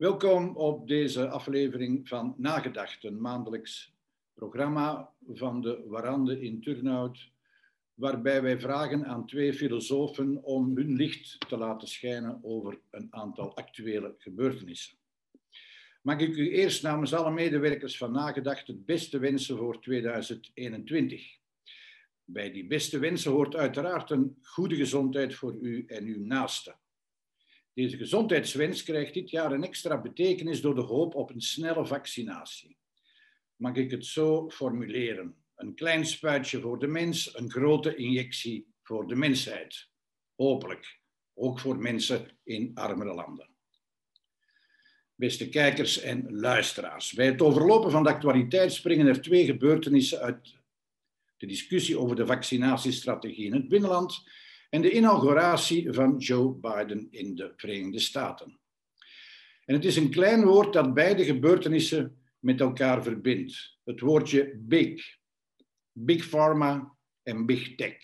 Welkom op deze aflevering van Nagedacht, een maandelijks programma van de Warande in Turnhout, waarbij wij vragen aan twee filosofen om hun licht te laten schijnen over een aantal actuele gebeurtenissen. Mag ik u eerst namens alle medewerkers van Nagedacht het beste wensen voor 2021. Bij die beste wensen hoort uiteraard een goede gezondheid voor u en uw naasten. Deze gezondheidswens krijgt dit jaar een extra betekenis door de hoop op een snelle vaccinatie. Mag ik het zo formuleren? Een klein spuitje voor de mens, een grote injectie voor de mensheid. Hopelijk, ook voor mensen in armere landen. Beste kijkers en luisteraars, bij het overlopen van de actualiteit springen er twee gebeurtenissen uit de discussie over de vaccinatiestrategie in het binnenland en de inauguratie van Joe Biden in de Verenigde Staten. En het is een klein woord dat beide gebeurtenissen met elkaar verbindt. Het woordje big. Big Pharma en Big Tech.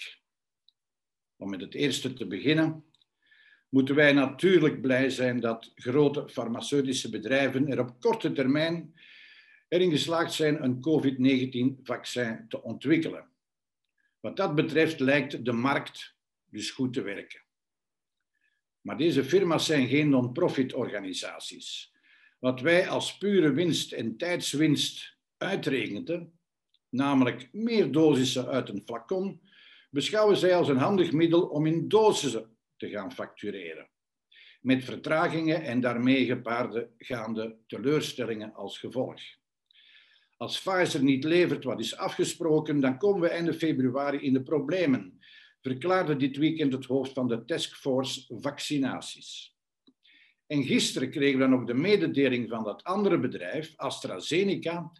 Om met het eerste te beginnen, moeten wij natuurlijk blij zijn dat grote farmaceutische bedrijven er op korte termijn erin geslaagd zijn een COVID-19-vaccin te ontwikkelen. Wat dat betreft lijkt de markt dus goed te werken. Maar deze firma's zijn geen non-profit organisaties. Wat wij als pure winst en tijdswinst uitrekenen, namelijk meer dosissen uit een flacon, beschouwen zij als een handig middel om in dosissen te gaan factureren. Met vertragingen en daarmee gepaarde gaande teleurstellingen als gevolg. Als Pfizer niet levert wat is afgesproken, dan komen we einde februari in de problemen verklaarde dit weekend het hoofd van de taskforce vaccinaties. En gisteren kregen we nog de mededeling van dat andere bedrijf, AstraZeneca,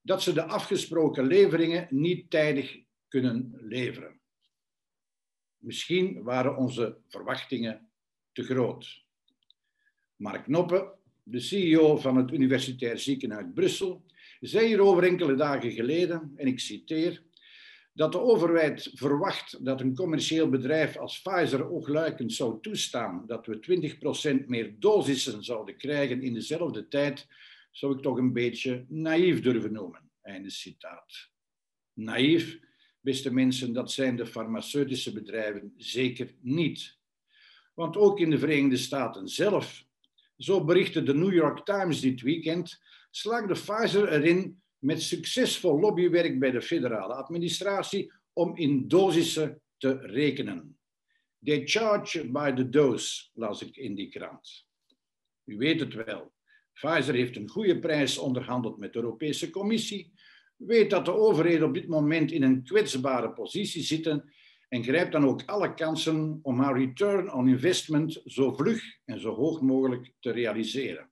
dat ze de afgesproken leveringen niet tijdig kunnen leveren. Misschien waren onze verwachtingen te groot. Mark Noppe, de CEO van het Universitair Ziekenhuis Brussel, zei hierover enkele dagen geleden, en ik citeer, dat de overheid verwacht dat een commercieel bedrijf als Pfizer oogluikend zou toestaan dat we 20% meer dosissen zouden krijgen in dezelfde tijd, zou ik toch een beetje naïef durven noemen. Einde citaat. Naïef, beste mensen, dat zijn de farmaceutische bedrijven zeker niet. Want ook in de Verenigde Staten zelf, zo berichtte de New York Times dit weekend, slaagde Pfizer erin met succesvol lobbywerk bij de federale administratie om in dosissen te rekenen. They charge by the dose, las ik in die krant. U weet het wel. Pfizer heeft een goede prijs onderhandeld met de Europese Commissie, weet dat de overheden op dit moment in een kwetsbare positie zitten en grijpt dan ook alle kansen om haar return on investment zo vlug en zo hoog mogelijk te realiseren.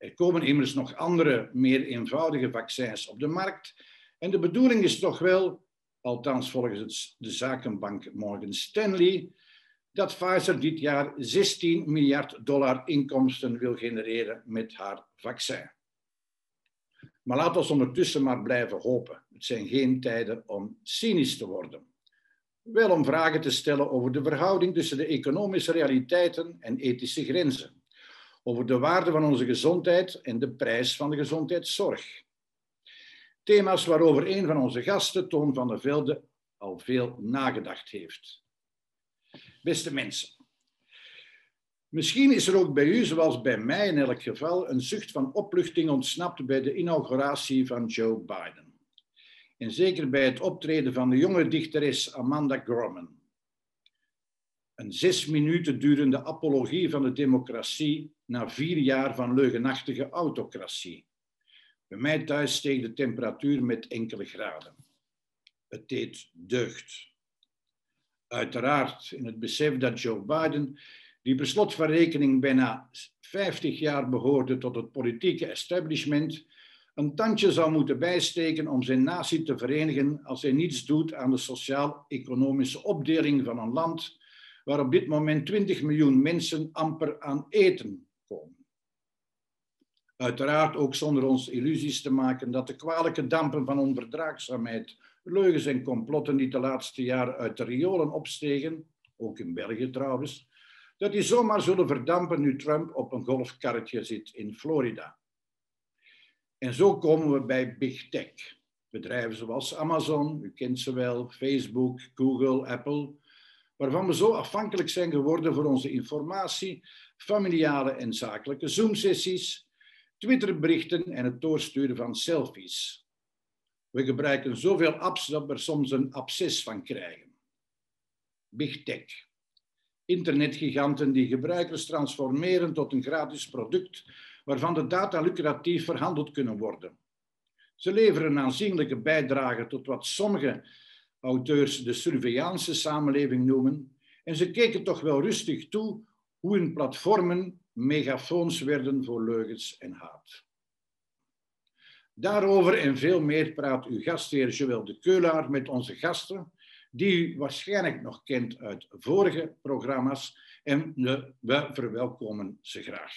Er komen immers nog andere, meer eenvoudige vaccins op de markt. En de bedoeling is toch wel, althans volgens de zakenbank Morgan Stanley, dat Pfizer dit jaar 16 miljard dollar inkomsten wil genereren met haar vaccin. Maar laat ons ondertussen maar blijven hopen. Het zijn geen tijden om cynisch te worden. Wel om vragen te stellen over de verhouding tussen de economische realiteiten en ethische grenzen over de waarde van onze gezondheid en de prijs van de gezondheidszorg. Thema's waarover een van onze gasten, Toon van der Velde, al veel nagedacht heeft. Beste mensen, misschien is er ook bij u, zoals bij mij in elk geval, een zucht van opluchting ontsnapt bij de inauguratie van Joe Biden. En zeker bij het optreden van de jonge dichteres Amanda Gorman een zes minuten durende apologie van de democratie na vier jaar van leugenachtige autocratie. Bij mij thuis steeg de temperatuur met enkele graden. Het deed deugd. Uiteraard in het besef dat Joe Biden, die per slot van rekening bijna 50 jaar behoorde tot het politieke establishment, een tandje zou moeten bijsteken om zijn natie te verenigen als hij niets doet aan de sociaal-economische opdeling van een land waar op dit moment 20 miljoen mensen amper aan eten komen. Uiteraard ook zonder ons illusies te maken dat de kwalijke dampen van onverdraagzaamheid, leugens en complotten die de laatste jaren uit de riolen opstegen, ook in België trouwens, dat die zomaar zullen verdampen nu Trump op een golfkarretje zit in Florida. En zo komen we bij Big Tech. Bedrijven zoals Amazon, u kent ze wel, Facebook, Google, Apple, waarvan we zo afhankelijk zijn geworden voor onze informatie, familiale en zakelijke Zoom-sessies, Twitterberichten en het doorsturen van selfies. We gebruiken zoveel apps dat we er soms een absces van krijgen. Big Tech. Internetgiganten die gebruikers transformeren tot een gratis product waarvan de data lucratief verhandeld kunnen worden. Ze leveren een aanzienlijke bijdrage tot wat sommige auteurs de surveillance samenleving noemen. En ze keken toch wel rustig toe hoe hun platformen megafoons werden voor leugens en haat. Daarover en veel meer praat uw gastheer Joël de Keulaar met onze gasten, die u waarschijnlijk nog kent uit vorige programma's, en we verwelkomen ze graag.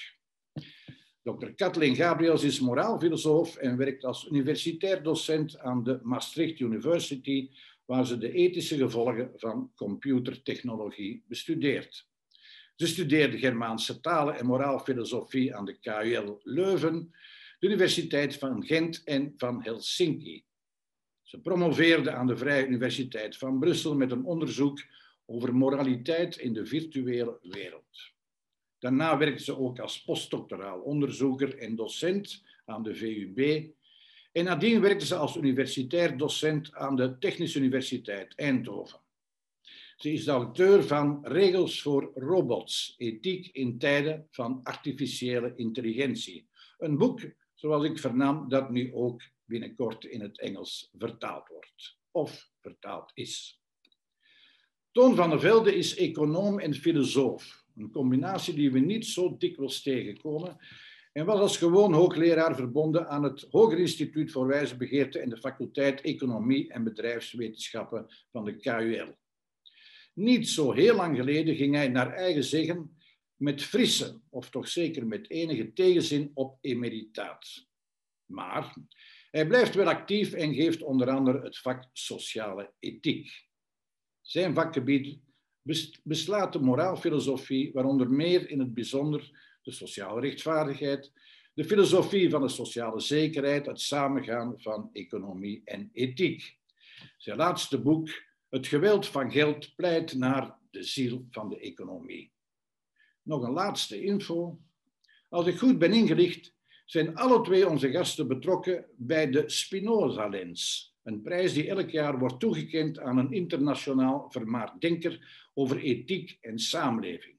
Dr. Kathleen Gabriels is moraalfilosoof en werkt als universitair docent aan de Maastricht University, waar ze de ethische gevolgen van computertechnologie bestudeert. Ze studeerde Germaanse talen en moraalfilosofie aan de KUL Leuven, de Universiteit van Gent en van Helsinki. Ze promoveerde aan de Vrije Universiteit van Brussel met een onderzoek over moraliteit in de virtuele wereld. Daarna werkte ze ook als postdoctoraal onderzoeker en docent aan de VUB. En nadien werkte ze als universitair docent aan de Technische Universiteit Eindhoven. Ze is de auteur van Regels voor Robots, ethiek in tijden van artificiële intelligentie. Een boek, zoals ik vernam, dat nu ook binnenkort in het Engels vertaald wordt. Of vertaald is. Toon van der Velde is econoom en filosoof. Een combinatie die we niet zo dikwijls tegenkomen. En was als gewoon hoogleraar verbonden aan het Hoger Instituut voor Wijze Begeerte en de faculteit Economie en Bedrijfswetenschappen van de KUL. Niet zo heel lang geleden ging hij naar eigen zeggen met frisse, of toch zeker met enige tegenzin, op emeritaat. Maar hij blijft wel actief en geeft onder andere het vak sociale ethiek. Zijn vakgebied beslaat de moraalfilosofie, waaronder meer in het bijzonder de sociale rechtvaardigheid, de filosofie van de sociale zekerheid, het samengaan van economie en ethiek. Zijn laatste boek, Het geweld van geld, pleit naar de ziel van de economie. Nog een laatste info. Als ik goed ben ingelicht, zijn alle twee onze gasten betrokken bij de Spinoza-lens, een prijs die elk jaar wordt toegekend aan een internationaal vermaard denker over ethiek en samenleving.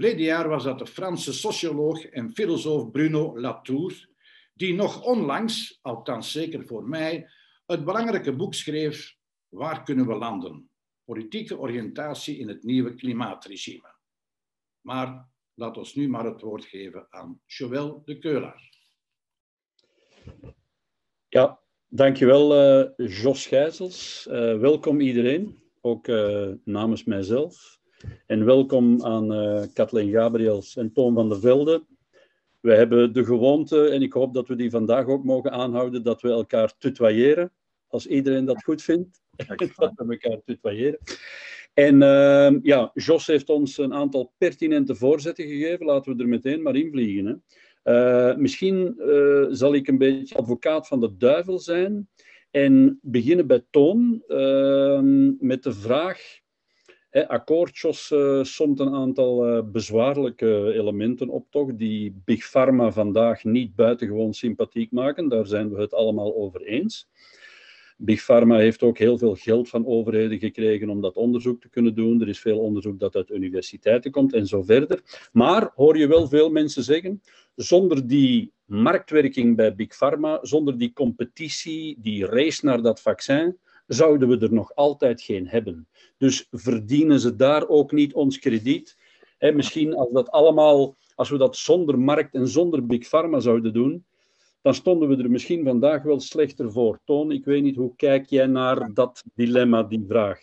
Verleden jaar was dat de Franse socioloog en filosoof Bruno Latour, die nog onlangs, althans zeker voor mij, het belangrijke boek schreef Waar kunnen we landen? Politieke oriëntatie in het nieuwe klimaatregime. Maar laat ons nu maar het woord geven aan Joël de Keulaar. Ja, Dankjewel, uh, Jos Gijzels. Uh, welkom iedereen, ook uh, namens mijzelf. En welkom aan uh, Kathleen Gabriels en Toon van der Velde. We hebben de gewoonte, en ik hoop dat we die vandaag ook mogen aanhouden, dat we elkaar tutoyeren. Als iedereen dat goed vindt, dat we elkaar tutoyeren. En ehm, ja, Jos heeft ons een aantal pertinente voorzetten gegeven. Laten we er meteen maar invliegen. Hè. Uh, misschien uh, zal ik een beetje advocaat van de duivel zijn en beginnen bij Toon uh, met de vraag. Hè, akkoordjes somt een aantal bezwaarlijke elementen op, toch, die Big Pharma vandaag niet buitengewoon sympathiek maken. Daar zijn we het allemaal over eens. Big Pharma heeft ook heel veel geld van overheden gekregen om dat onderzoek te kunnen doen. Er is veel onderzoek dat uit universiteiten komt en zo verder. Maar hoor je wel veel mensen zeggen, zonder die marktwerking bij Big Pharma, zonder die competitie, die race naar dat vaccin, zouden we er nog altijd geen hebben. Dus verdienen ze daar ook niet ons krediet? misschien als dat allemaal, als we dat zonder markt en zonder Big Pharma zouden doen, dan stonden we er misschien vandaag wel slechter voor. Toon, ik weet niet, hoe kijk jij naar dat dilemma, die vraag?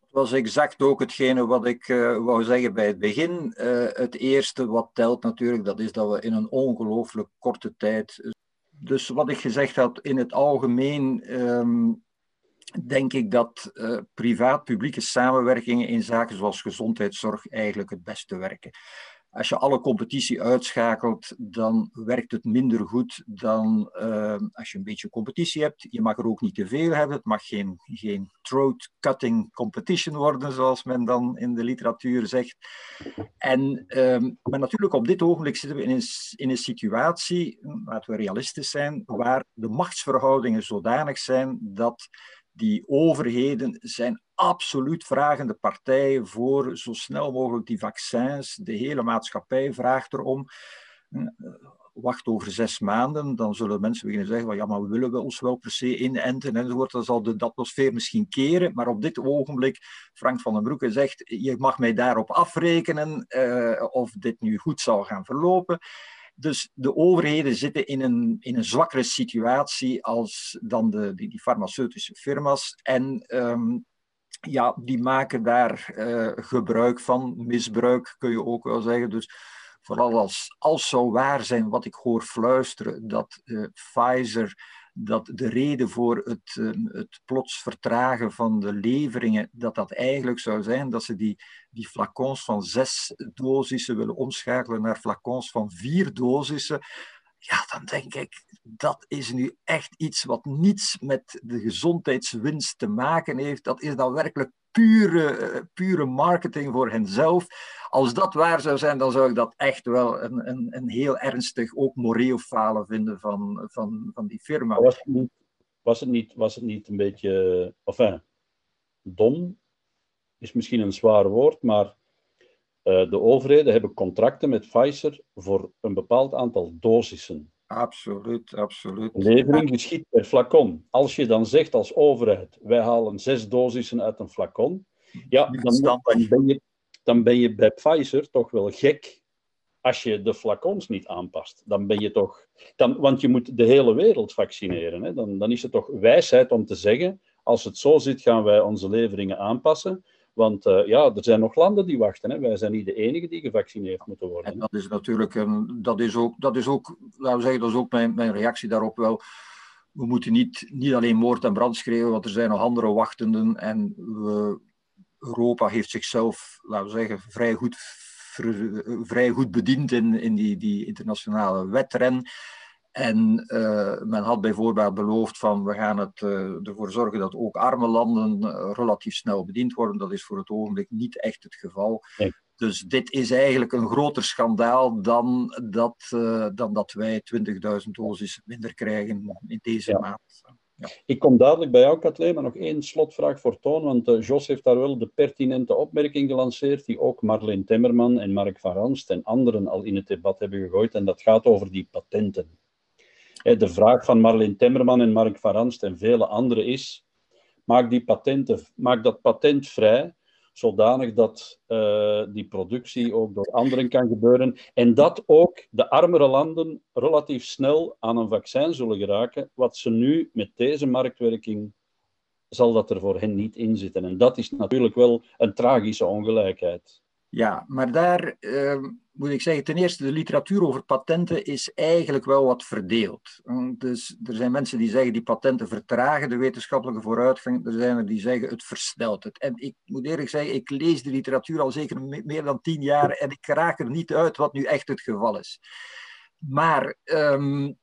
Dat was exact ook hetgene wat ik uh, wou zeggen bij het begin. Uh, het eerste wat telt natuurlijk, dat is dat we in een ongelooflijk korte tijd. Dus wat ik gezegd had, in het algemeen um, denk ik dat uh, privaat-publieke samenwerkingen in zaken zoals gezondheidszorg eigenlijk het beste werken. Als je alle competitie uitschakelt, dan werkt het minder goed dan uh, als je een beetje competitie hebt. Je mag er ook niet te veel hebben. Het mag geen, geen throat-cutting competition worden, zoals men dan in de literatuur zegt. En, uh, maar natuurlijk, op dit ogenblik zitten we in een, in een situatie, laten we realistisch zijn, waar de machtsverhoudingen zodanig zijn dat die overheden zijn absoluut vragende partijen voor zo snel mogelijk die vaccins. De hele maatschappij vraagt erom. Hm, wacht over zes maanden, dan zullen mensen beginnen zeggen: van, ja, maar willen we ons wel per se inenten enzovoort. Dan zal de, atmosfeer misschien keren. Maar op dit ogenblik, Frank van den Broeke zegt: je mag mij daarop afrekenen uh, of dit nu goed zal gaan verlopen. Dus de overheden zitten in een, in een zwakkere situatie als dan de, die, die farmaceutische firma's. En um, ja, die maken daar uh, gebruik van, misbruik kun je ook wel zeggen. Dus vooral als, als zou waar zijn wat ik hoor fluisteren, dat uh, Pfizer dat de reden voor het, ehm, het plots vertragen van de leveringen, dat dat eigenlijk zou zijn dat ze die, die flacons van zes dosissen willen omschakelen naar flacons van vier dosissen. Ja, dan denk ik, dat is nu echt iets wat niets met de gezondheidswinst te maken heeft. Dat is dan werkelijk pure, eh, pure marketing voor henzelf. Als dat waar zou zijn, dan zou ik dat echt wel een, een, een heel ernstig, ook moreel falen vinden van, van, van die firma. Was het niet, was het niet, was het niet een beetje, enfin, dom is misschien een zwaar woord, maar uh, de overheden hebben contracten met Pfizer voor een bepaald aantal dosissen. Absoluut, absoluut. Levering geschiet per flacon. Als je dan zegt als overheid, wij halen zes dosissen uit een flacon, ja, dan, dan, ben je, dan ben je bij Pfizer toch wel gek als je de flacons niet aanpast. Dan ben je toch... Dan, want je moet de hele wereld vaccineren. Hè? Dan, dan is het toch wijsheid om te zeggen, als het zo zit, gaan wij onze leveringen aanpassen. Want uh, ja, er zijn nog landen die wachten. Hè. Wij zijn niet de enige die gevaccineerd moeten worden. En dat is natuurlijk, dat is ook, dat is ook, laten we zeggen, dat is ook mijn, mijn reactie daarop wel. We moeten niet, niet alleen moord en brand schreeuwen, want er zijn nog andere wachtenden. En we, Europa heeft zichzelf, laten we zeggen, vrij goed, vrij goed bediend in, in die, die internationale wedren. En uh, men had bijvoorbeeld beloofd van we gaan het, uh, ervoor zorgen dat ook arme landen uh, relatief snel bediend worden. Dat is voor het ogenblik niet echt het geval. Nee. Dus dit is eigenlijk een groter schandaal dan dat, dan dat wij 20.000 doses minder krijgen in deze ja. maand. Ja. Ik kom dadelijk bij jou, Kathleen, maar nog één slotvraag voor Toon, want Jos heeft daar wel de pertinente opmerking gelanceerd, die ook Marleen Temmerman en Mark van Ranst en anderen al in het debat hebben gegooid, en dat gaat over die patenten. De vraag van Marleen Temmerman en Mark van Ranst en vele anderen is: maak, die patenten, maak dat patent vrij, zodanig dat uh, die productie ook door anderen kan gebeuren. En dat ook de armere landen relatief snel aan een vaccin zullen geraken, wat ze nu met deze marktwerking zal dat er voor hen niet in zitten. En dat is natuurlijk wel een tragische ongelijkheid. Ja, maar daar uh, moet ik zeggen, ten eerste, de literatuur over patenten is eigenlijk wel wat verdeeld. Dus er zijn mensen die zeggen die patenten vertragen de wetenschappelijke vooruitgang. Er zijn er die zeggen het versnelt het. En ik moet eerlijk zeggen, ik lees de literatuur al zeker meer dan tien jaar en ik raak er niet uit wat nu echt het geval is. Maar um,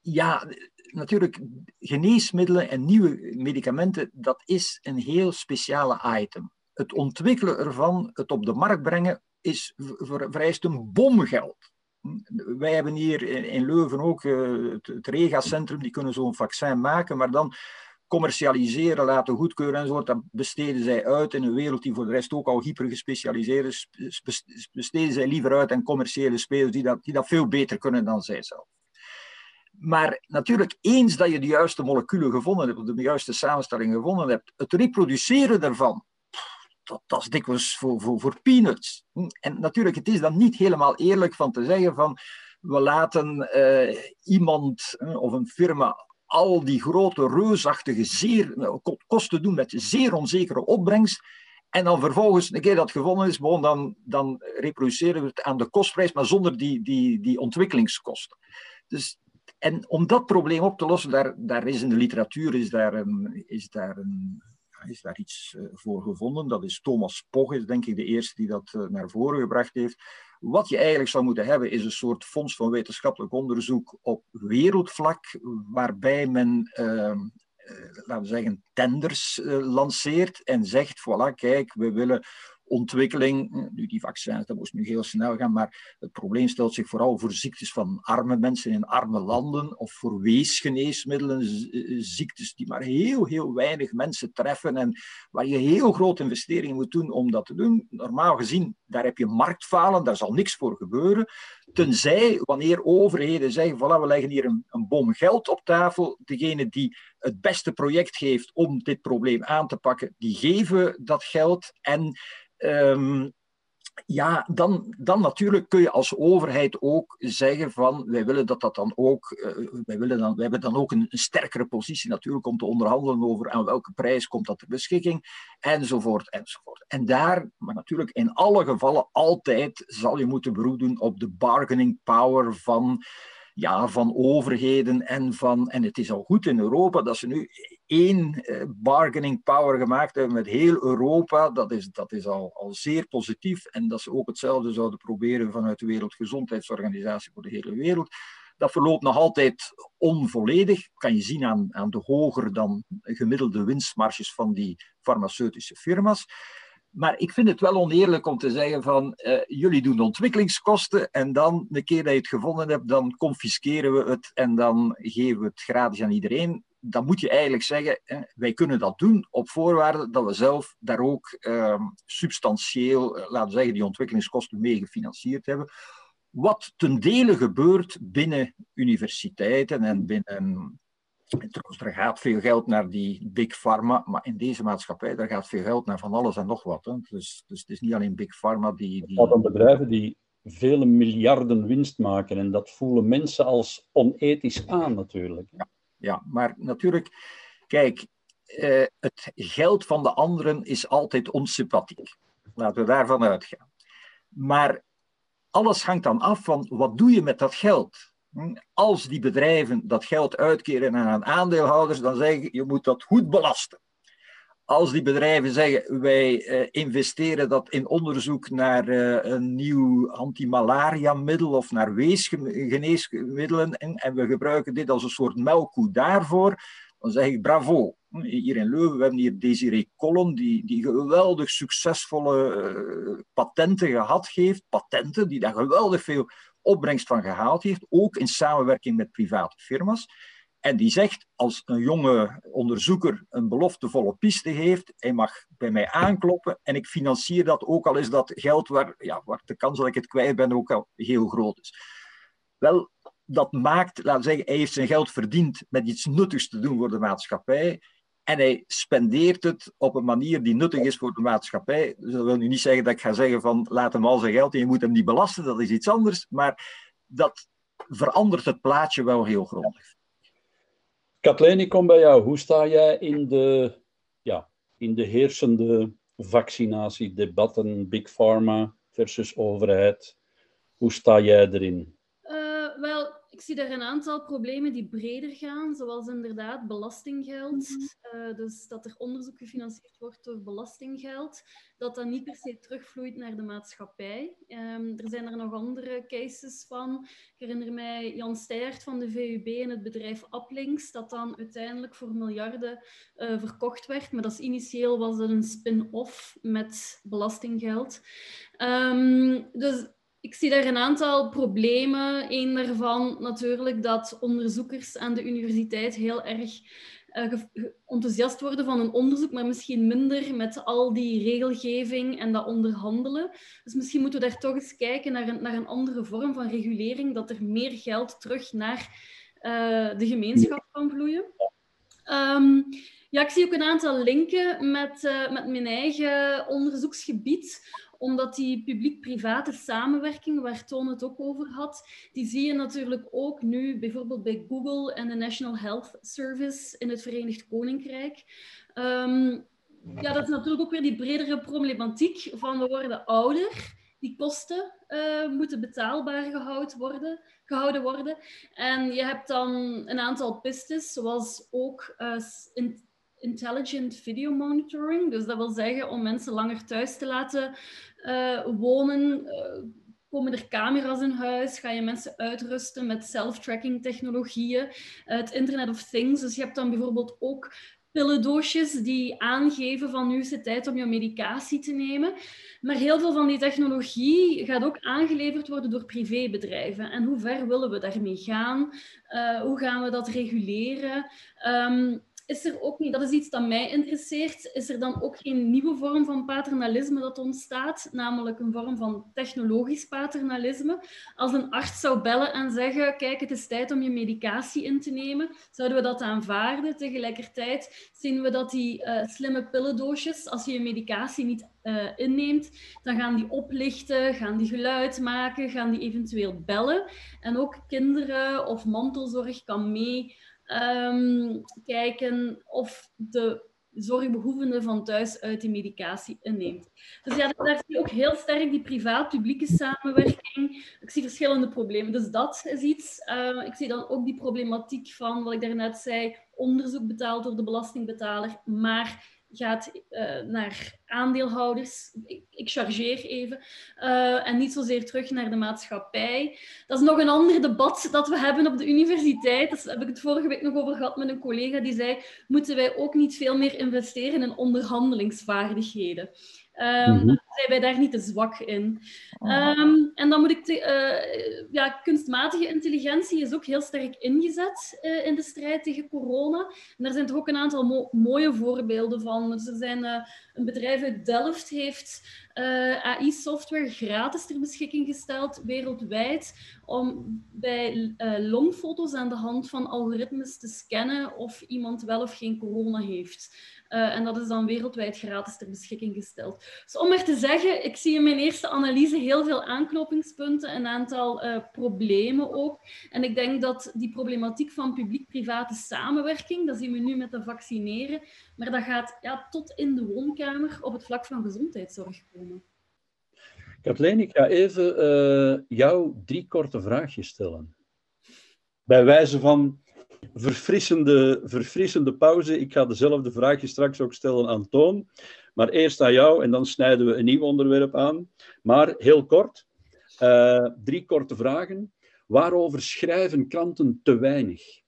ja, natuurlijk, geneesmiddelen en nieuwe medicamenten, dat is een heel speciale item het ontwikkelen ervan, het op de markt brengen, is, vereist een bomgeld. Wij hebben hier in Leuven ook uh, het, Rega-centrum, die kunnen zo'n vaccin maken, maar dan commercialiseren, laten goedkeuren enzovoort, dat besteden zij uit in een wereld die voor de rest ook al hyper gespecialiseerd is, besteden zij liever uit aan commerciële spelers die dat, die dat veel beter kunnen dan zij zelf. Maar natuurlijk, eens dat je de juiste moleculen gevonden hebt, de juiste samenstelling gevonden hebt, het reproduceren daarvan, dat, dat is dikwijls voor, voor, voor peanuts. En natuurlijk, het is dan niet helemaal eerlijk van te zeggen van we laten uh, iemand uh, of een firma al die grote, reusachtige zeer, uh, kosten doen met zeer onzekere opbrengst. En dan vervolgens, een keer dat gevonden is, dan, dan reproduceren we het aan de kostprijs, maar zonder die, die, die ontwikkelingskosten. Dus En om dat probleem op te lossen, daar, daar is in de literatuur is daar, een, is daar, een, is daar iets eh, voor gevonden. Dat is Thomas Pog, is denk ik de eerste die dat eh, naar voren gebracht heeft. Wat je eigenlijk zou moeten hebben, is een soort fonds van wetenschappelijk onderzoek op wereldvlak, waarbij men ehm, laten we zeggen, tenders lanceert en zegt, voilà, kijk, we willen ontwikkeling. Nu, die vaccins, dat moest nu heel snel gaan, maar het probleem stelt zich vooral voor ziektes van arme mensen in arme landen of voor weesgeneesmiddelen, ziektes die maar heel, heel weinig mensen treffen en waar je heel grote investeringen moet doen om dat te doen. Normaal gezien, daar heb je marktfalen, daar zal niks voor gebeuren. Tenzij wanneer overheden zeggen, voilà, we leggen hier een, een bom geld op tafel, degene die het beste project geeft om dit probleem aan te pakken, die geven dat geld en Um, ja, dan, dan natuurlijk kun je als overheid ook zeggen van wij willen dat dat dan ook, uh, wij, willen dan, wij hebben dan ook een, een, sterkere positie natuurlijk om te onderhandelen over aan welke prijs komt dat ter beschikking, enzovoort, enzovoort. En daar, maar natuurlijk in alle gevallen altijd zal je moeten beroepen op de bargaining power van ja, van overheden en van. En het is al goed in Europa dat ze nu één eh, bargaining power gemaakt hebben met heel Europa. Dat is, dat is al, al zeer positief. En dat ze ook hetzelfde zouden proberen vanuit de Wereldgezondheidsorganisatie voor de hele wereld. Dat verloopt nog altijd onvolledig. Kan je zien aan, aan de hoger dan gemiddelde winstmarges van die farmaceutische firma's. Maar ik vind het wel oneerlijk om te zeggen van uh, jullie doen ontwikkelingskosten en dan, de keer dat je het gevonden hebt, dan confisceren we het en dan geven we het gratis aan iedereen. Dan moet je eigenlijk zeggen, eh, wij kunnen dat doen op voorwaarde dat we zelf daar ook uh, substantieel, uh, laten we zeggen, die ontwikkelingskosten mee gefinancierd hebben. Wat ten dele gebeurt binnen universiteiten en binnen Trouwens, er gaat veel geld naar die big pharma, maar in deze maatschappij daar gaat veel geld naar van alles en nog wat. Hè. Dus, dus het is niet alleen big pharma die... die... Het gaat om bedrijven die vele miljarden winst maken en dat voelen mensen als onethisch aan natuurlijk. Ja, ja maar natuurlijk, kijk, eh, het geld van de anderen is altijd onsympathiek. Laten we daarvan uitgaan. Maar alles hangt dan af van wat doe je met dat geld? Als die bedrijven dat geld uitkeren aan aandeelhouders, dan zeggen je moet dat goed belasten. Als die bedrijven zeggen wij uh, investeren dat in onderzoek naar uh, een nieuw antimalaria-middel of naar weesgeneesmiddelen en, we gebruiken dit als een soort melkkoe daarvoor, dan zeg ik bravo. Hier in Leuven, we hebben hier Desiree Collin, die, die geweldig succesvolle uh, patenten gehad heeft. Patenten die daar geweldig veel opbrengst van gehaald heeft, ook in samenwerking met private firma's. En die zegt, als een jonge onderzoeker een beloftevolle piste heeft, hij mag bij mij aankloppen en ik financier dat, ook al is dat geld waar, ja, waar de kans dat ik het kwijt ben ook al heel groot is. Wel, dat maakt, laten we zeggen, hij heeft zijn geld verdiend met iets nuttigs te doen voor de maatschappij. En hij spendeert het op een manier die nuttig is voor de maatschappij. Dus dat wil nu niet zeggen dat ik ga zeggen van laat hem al zijn geld en je moet hem niet belasten, dat is iets anders. Maar dat verandert het plaatje wel heel grondig. Kathleen, ik kom bij jou. Hoe sta jij in de, ja, in de heersende vaccinatiedebatten, Big Pharma versus overheid? Hoe sta jij erin? Uh, wel, ik zie daar een aantal problemen die breder gaan, zoals inderdaad belastinggeld. uh, dus dat er onderzoek gefinancierd wordt door belastinggeld, dat dat niet per se terugvloeit naar de maatschappij. Um, er zijn er nog andere cases van. Ik herinner mij Jan Steijert van de VUB en het bedrijf Uplinks, dat dan uiteindelijk voor miljarden uh, verkocht werd. Maar dat is, initieel was het een spin-off met belastinggeld. Um, dus ik zie daar een aantal problemen. Een daarvan natuurlijk dat onderzoekers aan de universiteit heel erg uh, enthousiast worden van een onderzoek, maar misschien minder met al die regelgeving en dat onderhandelen. Dus misschien moeten we daar toch eens kijken naar een, naar een andere vorm van regulering, dat er meer geld terug naar uh, de gemeenschap kan vloeien. Um, ja, ik zie ook een aantal linken met, uh, met mijn eigen onderzoeksgebied omdat die publiek-private samenwerking, waar Toon het ook over had, die zie je natuurlijk ook nu bijvoorbeeld bij Google en de National Health Service in het Verenigd Koninkrijk. Um, ja, dat is natuurlijk ook weer die bredere problematiek van we worden ouder. die kosten moeten betaalbaar gehouden worden, gehouden worden. En je hebt dan een aantal pistes, zoals ook intelligent video monitoring. Dus dat wil zeggen om mensen langer thuis te laten wonen Komen er camera's in huis? Ga je mensen uitrusten met self-tracking technologieën? het Internet of Things. Dus je hebt dan bijvoorbeeld ook pillendoosjes die aangeven van nu is het tijd om je medicatie te nemen. Maar heel veel van die technologie gaat ook aangeleverd worden door privébedrijven. En hoe ver willen we daarmee gaan? Hoe gaan we dat reguleren? Um, is er ook niet, dat is iets dat mij interesseert, is er dan ook geen nieuwe vorm van paternalisme dat ontstaat, namelijk een vorm van technologisch paternalisme. Als een arts zou bellen en zeggen, kijk, het is tijd om je medicatie in te nemen, zouden we dat aanvaarden. Tegelijkertijd zien we dat die uh, slimme pillendoosjes, als je je medicatie niet uh, inneemt, dan gaan die oplichten, gaan die geluid maken, gaan die eventueel bellen. En ook kinderen of mantelzorg kan mee um, kijken of de zorgbehoevende van thuis uit die medicatie inneemt. Dus ja, daar zie je ook heel sterk die privaat-publieke samenwerking. Ik zie verschillende problemen. Dus dat is iets. Uh, ik zie dan ook die problematiek van, wat ik daarnet zei, onderzoek betaald door de belastingbetaler, maar gaat uh, naar aandeelhouders. Ik, ik chargeer even. Uh, en niet zozeer terug naar de maatschappij. Dat is nog een ander debat dat we hebben op de universiteit. Daar heb ik het vorige week nog over gehad met een collega die zei: moeten wij ook niet veel meer investeren in onderhandelingsvaardigheden? Um, mm -hmm. Zijn wij daar niet te zwak in? Um, en dan moet ik... Te, uh, ja, kunstmatige intelligentie is ook heel sterk ingezet uh, in de strijd tegen corona. En daar zijn toch ook een aantal mo mooie voorbeelden van. Dus er zijn... Uh, een bedrijf uit Delft heeft AI-software gratis ter beschikking gesteld, wereldwijd, om bij longfoto's aan de hand van algoritmes te scannen of iemand wel of geen corona heeft. Uh, en dat is dan wereldwijd gratis ter beschikking gesteld. Dus om maar te zeggen, ik zie in mijn eerste analyse heel veel aanknopingspunten, een aantal uh, problemen ook. En ik denk dat die problematiek van publiek-private samenwerking, dat zien we nu met de vaccineren, maar dat gaat ja, tot in de woonkamer op het vlak van gezondheidszorg komen. Kathleen, ik ga even uh, jou drie korte vraagjes stellen. Bij wijze van verfrissende, verfrissende pauze. Ik ga dezelfde vraagje straks ook stellen aan Toon. Maar eerst aan jou en dan snijden we een nieuw onderwerp aan. Maar heel kort, uh, drie korte vragen. Waarover schrijven kranten te weinig?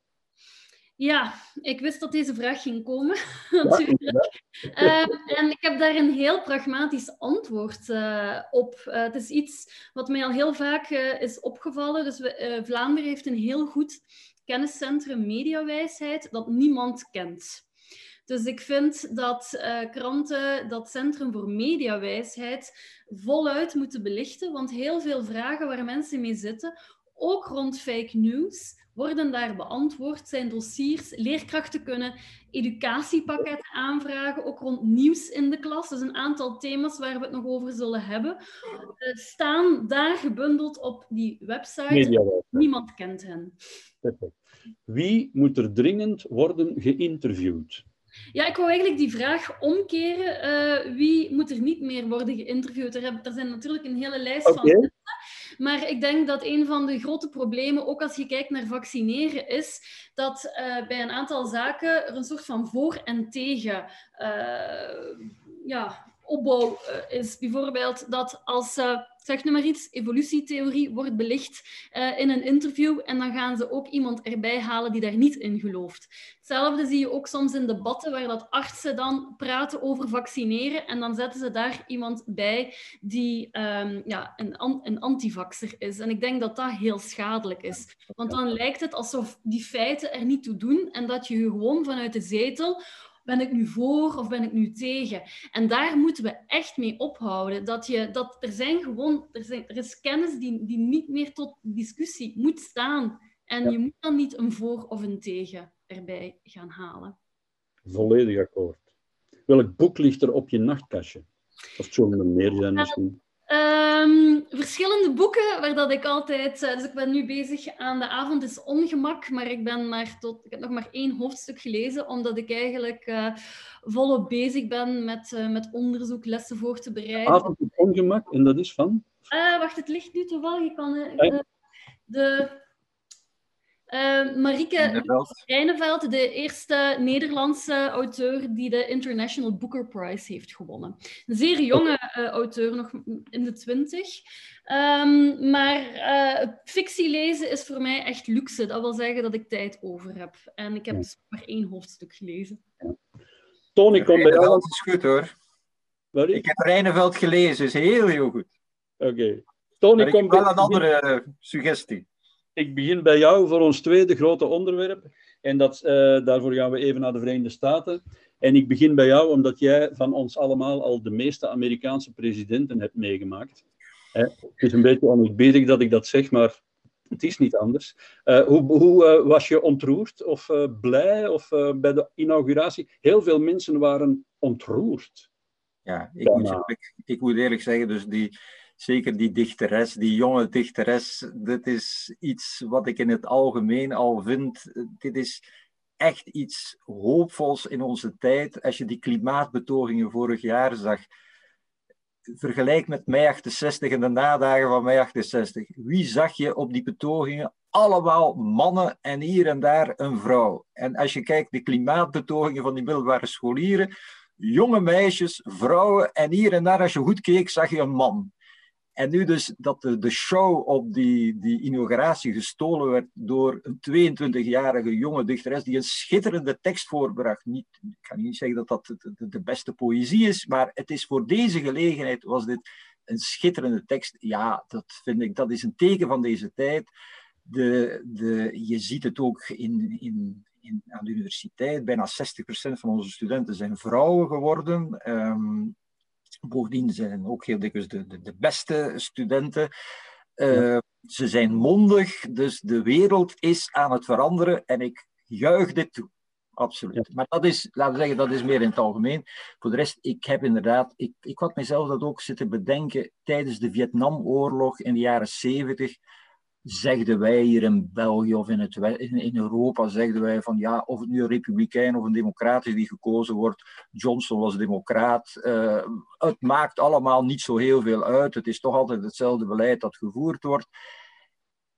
Ja, ik wist dat deze vraag ging komen, natuurlijk. uh, en ik heb daar een heel pragmatisch antwoord uh, op. Uh, het is iets wat mij al heel vaak is opgevallen. Dus we, Vlaanderen heeft een heel goed kenniscentrum Mediawijsheid dat niemand kent. Dus ik vind dat uh, kranten dat Centrum voor Mediawijsheid voluit moeten belichten, want heel veel vragen waar mensen mee zitten, ook rond fake news, worden daar beantwoord. Zijn dossiers, leerkrachten kunnen educatiepakketten aanvragen, ook rond nieuws in de klas. Dus een aantal thema's waar we het nog over zullen hebben, uh, staan daar gebundeld op die website. Niemand kent hen. Wie moet er dringend worden geïnterviewd? Ja, ik wou eigenlijk die vraag omkeren. Uh, wie moet er niet meer worden geïnterviewd? Er, er zijn natuurlijk een hele lijst okay. van mensen. Maar ik denk dat een van de grote problemen, ook als je kijkt naar vaccineren, is dat uh, bij een aantal zaken er een soort van voor en tegen uh, ja, opbouw is. Bijvoorbeeld dat als zeg nu maar iets, evolutietheorie wordt belicht uh, in een interview en dan gaan ze ook iemand erbij halen die daar niet in gelooft. Hetzelfde zie je ook soms in debatten waar dat artsen dan praten over vaccineren en dan zetten ze daar iemand bij die um, ja, een, een antivaxer is. En ik denk dat dat heel schadelijk is. Want dan lijkt het alsof die feiten er niet toe doen en dat je gewoon vanuit de zetel ben ik nu voor of ben ik nu tegen? En daar moeten we echt mee ophouden. Dat je, dat er, zijn gewoon, er, zijn, er is kennis die, die niet meer tot discussie moet staan. En je moet dan niet een voor of een tegen erbij gaan halen. Volledig akkoord. Welk boek ligt er op je nachtkastje? Of het zullen meer zijn misschien? Um, verschillende boeken waar dat ik altijd... Uh, dus ik ben nu bezig aan De avond is ongemak, maar ik, ben maar tot, ik heb nog maar één hoofdstuk gelezen, omdat ik eigenlijk uh, volop bezig ben met, uh, met onderzoek, lessen voor te bereiden. De avond is ongemak, en dat is van? Wacht, het ligt nu toevallig. Ik kan, de uh, Marieke Reineveld, de eerste Nederlandse auteur die de International Booker Prize heeft gewonnen. Een zeer jonge uh, auteur, nog in de twintig. Um, maar uh, fictie lezen is voor mij echt luxe. Dat wil zeggen dat ik tijd over heb. En ik heb ja. maar één hoofdstuk gelezen. Tony, kom bij jou. is goed hoor. Ik heb Reineveld gelezen, is heel, heel goed. Oké. Okay. Tony, kom wel een andere suggestie ik begin bij jou voor ons tweede grote onderwerp. En dat, uh, daarvoor gaan we even naar de Verenigde Staten. En ik begin bij jou omdat jij van ons allemaal al de meeste Amerikaanse presidenten hebt meegemaakt. Hè? Het is een beetje oneerbiedig dat ik dat zeg, maar het is niet anders. Uh, hoe hoe uh, was je ontroerd of blij of, bij de inauguratie? Heel veel mensen waren ontroerd. Ja, ik moet, ik, ik moet eerlijk zeggen, dus die, zeker die dichteres, die jonge dichteres, dit is iets wat ik in het algemeen al vind. Dit is echt iets hoopvols in onze tijd. Als je die klimaatbetogingen vorig jaar zag, vergelijk met mei 68 en de nadagen van mei 68. Wie zag je op die betogingen? Allemaal mannen en hier en daar een vrouw. En als je kijkt de klimaatbetogingen van die middelbare scholieren, jonge meisjes, vrouwen en hier en daar, als je goed keek, zag je een man. En nu dus dat de, de show op die, die inauguratie gestolen werd door een 22-jarige jonge dichteres die een schitterende tekst voorbracht. Niet, ik kan niet zeggen dat dat de, de, beste poëzie is, maar het is voor deze gelegenheid was dit een schitterende tekst. Ja, dat vind ik, dat is een teken van deze tijd. De, de, je ziet het ook in, in, in, aan de universiteit. Bijna 60% van onze studenten zijn vrouwen geworden. Um, Bovendien zijn ook heel dikwijls de, de, de beste studenten. Uh, Ze zijn mondig, dus de wereld is aan het veranderen en ik juich dit toe. Absoluut. Maar dat is, laten we zeggen, dat is meer in het algemeen. Voor de rest, ik heb inderdaad, ik, ik had mezelf dat ook zitten bedenken tijdens de Vietnamoorlog in de jaren zeventig zegden wij hier in België of in, het, in, Europa, zegden wij van ja, of het nu een republikein of een democrat is die gekozen wordt, Johnson was democraat, uh, het maakt allemaal niet zo heel veel uit, het is toch altijd hetzelfde beleid dat gevoerd wordt.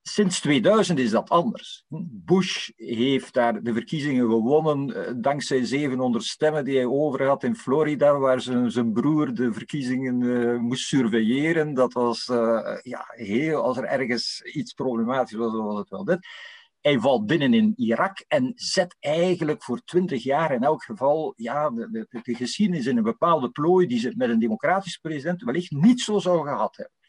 Sinds 2000 is dat anders. Bush heeft daar de verkiezingen gewonnen eh, dankzij 700 stemmen die hij over had in Florida, waar zijn, zijn broer de verkiezingen uh, moest surveilleren. Dat was uh, ja, heel, als er ergens iets problematisch was, was het wel dit. Hij valt binnen in Irak en zet eigenlijk voor twintig jaar in elk geval ja, de, de, de geschiedenis in een bepaalde plooi die ze met een democratisch president wellicht niet zo zou gehad hebben.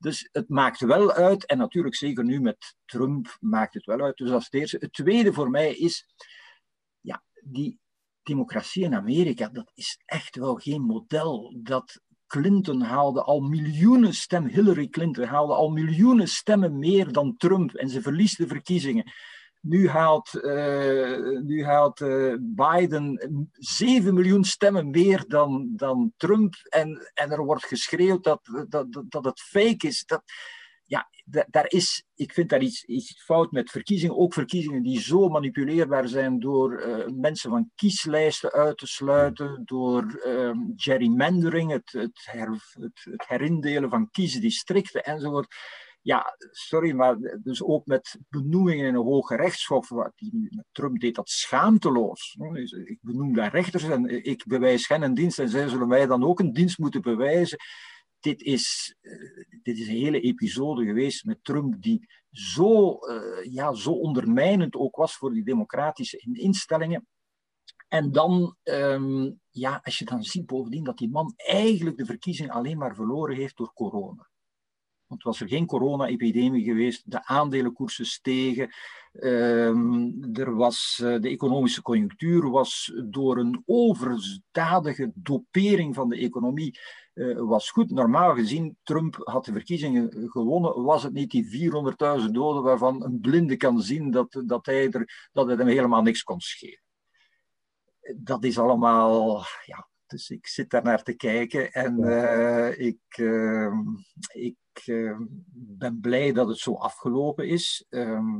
Dus het maakt wel uit, en natuurlijk zeker nu met Trump maakt het wel uit. Dus dat is het eerste. Het tweede voor mij is, ja, die democratie in Amerika, dat is echt wel geen model. Dat Clinton haalde al miljoenen stemmen, Hillary Clinton haalde al miljoenen stemmen meer dan Trump en ze verliest de verkiezingen. Nu haalt, uh, nu haalt uh, Biden 7 miljoen stemmen meer dan, dan Trump. En, en er wordt geschreeuwd dat, dat, dat het fake is. Dat, ja, daar is, ik vind daar iets, iets fout met verkiezingen. Ook verkiezingen die zo manipuleerbaar zijn door uh, mensen van kieslijsten uit te sluiten, door um, gerrymandering, het, het, her, het herindelen van kiesdistricten enzovoort ja, sorry, maar dus ook met benoemingen in een hoge rechtshof, wat Trump deed dat schaamteloos. Dus ik benoem daar rechters en ik bewijs hen een dienst en zij zullen mij dan ook een dienst moeten bewijzen. Dit is, eh, dit is een hele episode geweest met Trump die zo, uh, ja, zo ondermijnend ook was voor die democratische instellingen. En dan, um, ja, als je dan ziet bovendien dat die man eigenlijk de verkiezing alleen maar verloren heeft door corona. Want was er geen corona-epidemie geweest, de aandelenkoersen stegen, ehm, er was, uh, de economische conjunctuur was door een overdadige dopering van de economie uh, was goed. Normaal gezien, Trump had de verkiezingen gewonnen, was het niet die 400.000 doden waarvan een blinde kan zien dat, dat, hij er, dat het hem helemaal niks kon schelen. Dat is allemaal ja, dus ik zit daar naar te kijken en uh, ik, uh, ik uh, ben blij dat het zo afgelopen is. Ehm,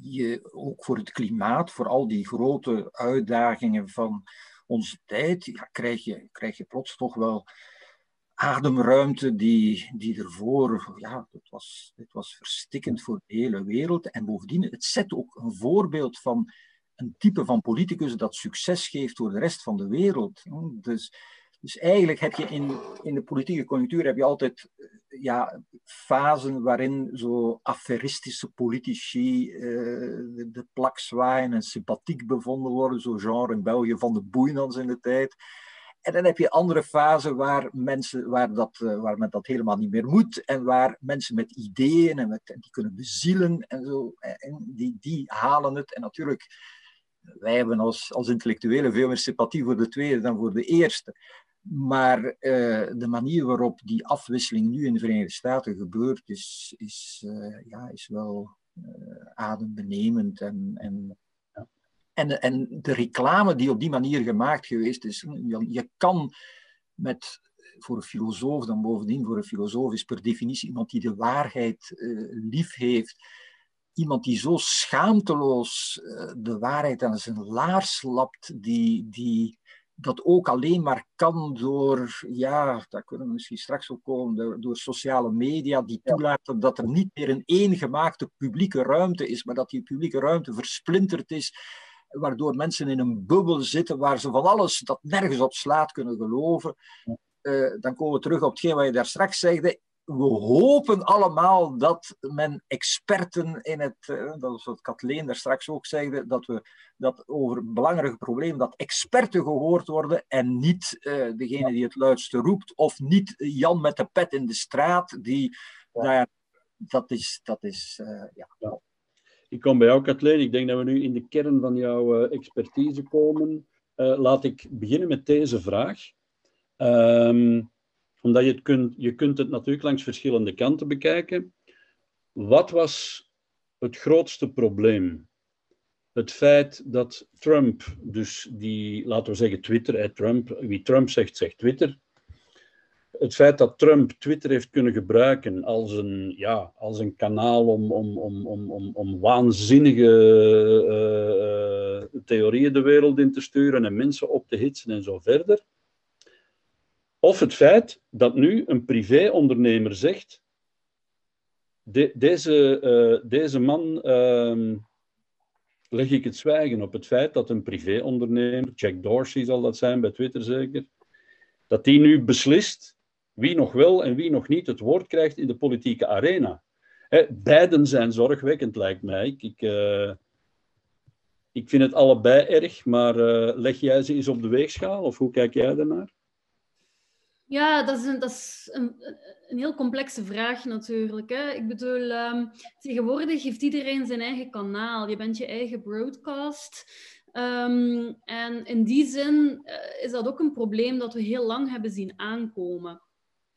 je, ook voor het klimaat, voor al die grote uitdagingen van onze tijd, ja, krijg, je, krijg je plots toch wel ademruimte die, die ervoor, ja, het was, het was verstikkend voor de hele wereld. En bovendien, het zet ook een voorbeeld van een type van politicus dat succes geeft voor de rest van de wereld. Dus, dus eigenlijk heb je in, in de politieke conjunctuur heb je altijd ja, fasen waarin zo affaristische politici uh, de, plak zwaaien en sympathiek bevonden worden, zo genre in België van de Boeinans in de tijd. En dan heb je andere fasen waar, mensen, waar, dat, uh, waar men dat helemaal niet meer moet en waar mensen met ideeën en met, die kunnen bezielen en zo, en die, die halen het. En natuurlijk, wij hebben als, als intellectuelen veel meer sympathie voor de tweede dan voor de eerste. Maar uh, de manier waarop die afwisseling nu in de Verenigde Staten gebeurt, is, is, uh, ja, is wel uh, adembenemend. En, en, en, en de reclame die op die manier gemaakt geweest is, je, je kan met, voor een filosoof dan bovendien, voor een filosoof is per definitie iemand die de waarheid lief heeft iemand die zo schaamteloos de waarheid aan zijn laars lapt, die, die, dat ook alleen maar kan door, ja, daar kunnen we misschien straks op komen, door, door sociale media die toelaten dat er niet meer een eengemaakte publieke ruimte is, maar dat die publieke ruimte versplinterd is, waardoor mensen in een bubbel zitten waar ze van alles dat nergens op slaat kunnen geloven. Uh, dan komen we terug op hetgeen wat je daar straks zegde we hopen allemaal dat men experten in het, uh, dat is wat Kathleen daar straks ook zei, dat we dat over belangrijke problemen, dat experten gehoord worden en niet uh, degene die het luidste roept, of niet Jan met de pet in de straat, die ja. daar, dat is, dat is uh, ja. ja. Ik kom bij jou, Kathleen. Ik denk dat we nu in de kern van jouw expertise komen. laat ik beginnen met deze vraag. Um, omdat je, het kunt, je kunt het natuurlijk langs verschillende kanten bekijken. Wat was het grootste probleem? Het feit dat Trump, dus die, laten we zeggen Twitter, Trump, wie Trump zegt, zegt Twitter. Het feit dat Trump Twitter heeft kunnen gebruiken als een, ja, als een kanaal om, om, om, om, om, om waanzinnige uh, uh, theorieën de wereld in te sturen en mensen op te hitsen en zo verder of het feit dat nu een privéondernemer zegt: de, deze, uh, deze man uh, leg ik het zwijgen op het feit dat een privéondernemer, Jack Dorsey zal dat zijn bij Twitter zeker, dat die nu beslist wie nog wel en wie nog niet het woord krijgt in de politieke arena. Hè, beiden zijn zorgwekkend, lijkt mij. Ik, ik, ik vind het allebei erg, maar uh, leg jij ze eens op de weegschaal of hoe kijk jij daarnaar? Ja, dat is een, dat is een, een heel complexe vraag natuurlijk. Hè. Ik bedoel, um, tegenwoordig heeft iedereen zijn eigen kanaal. Je bent je eigen broadcast. Um, en in die zin uh, is dat ook een probleem dat we heel lang hebben zien aankomen.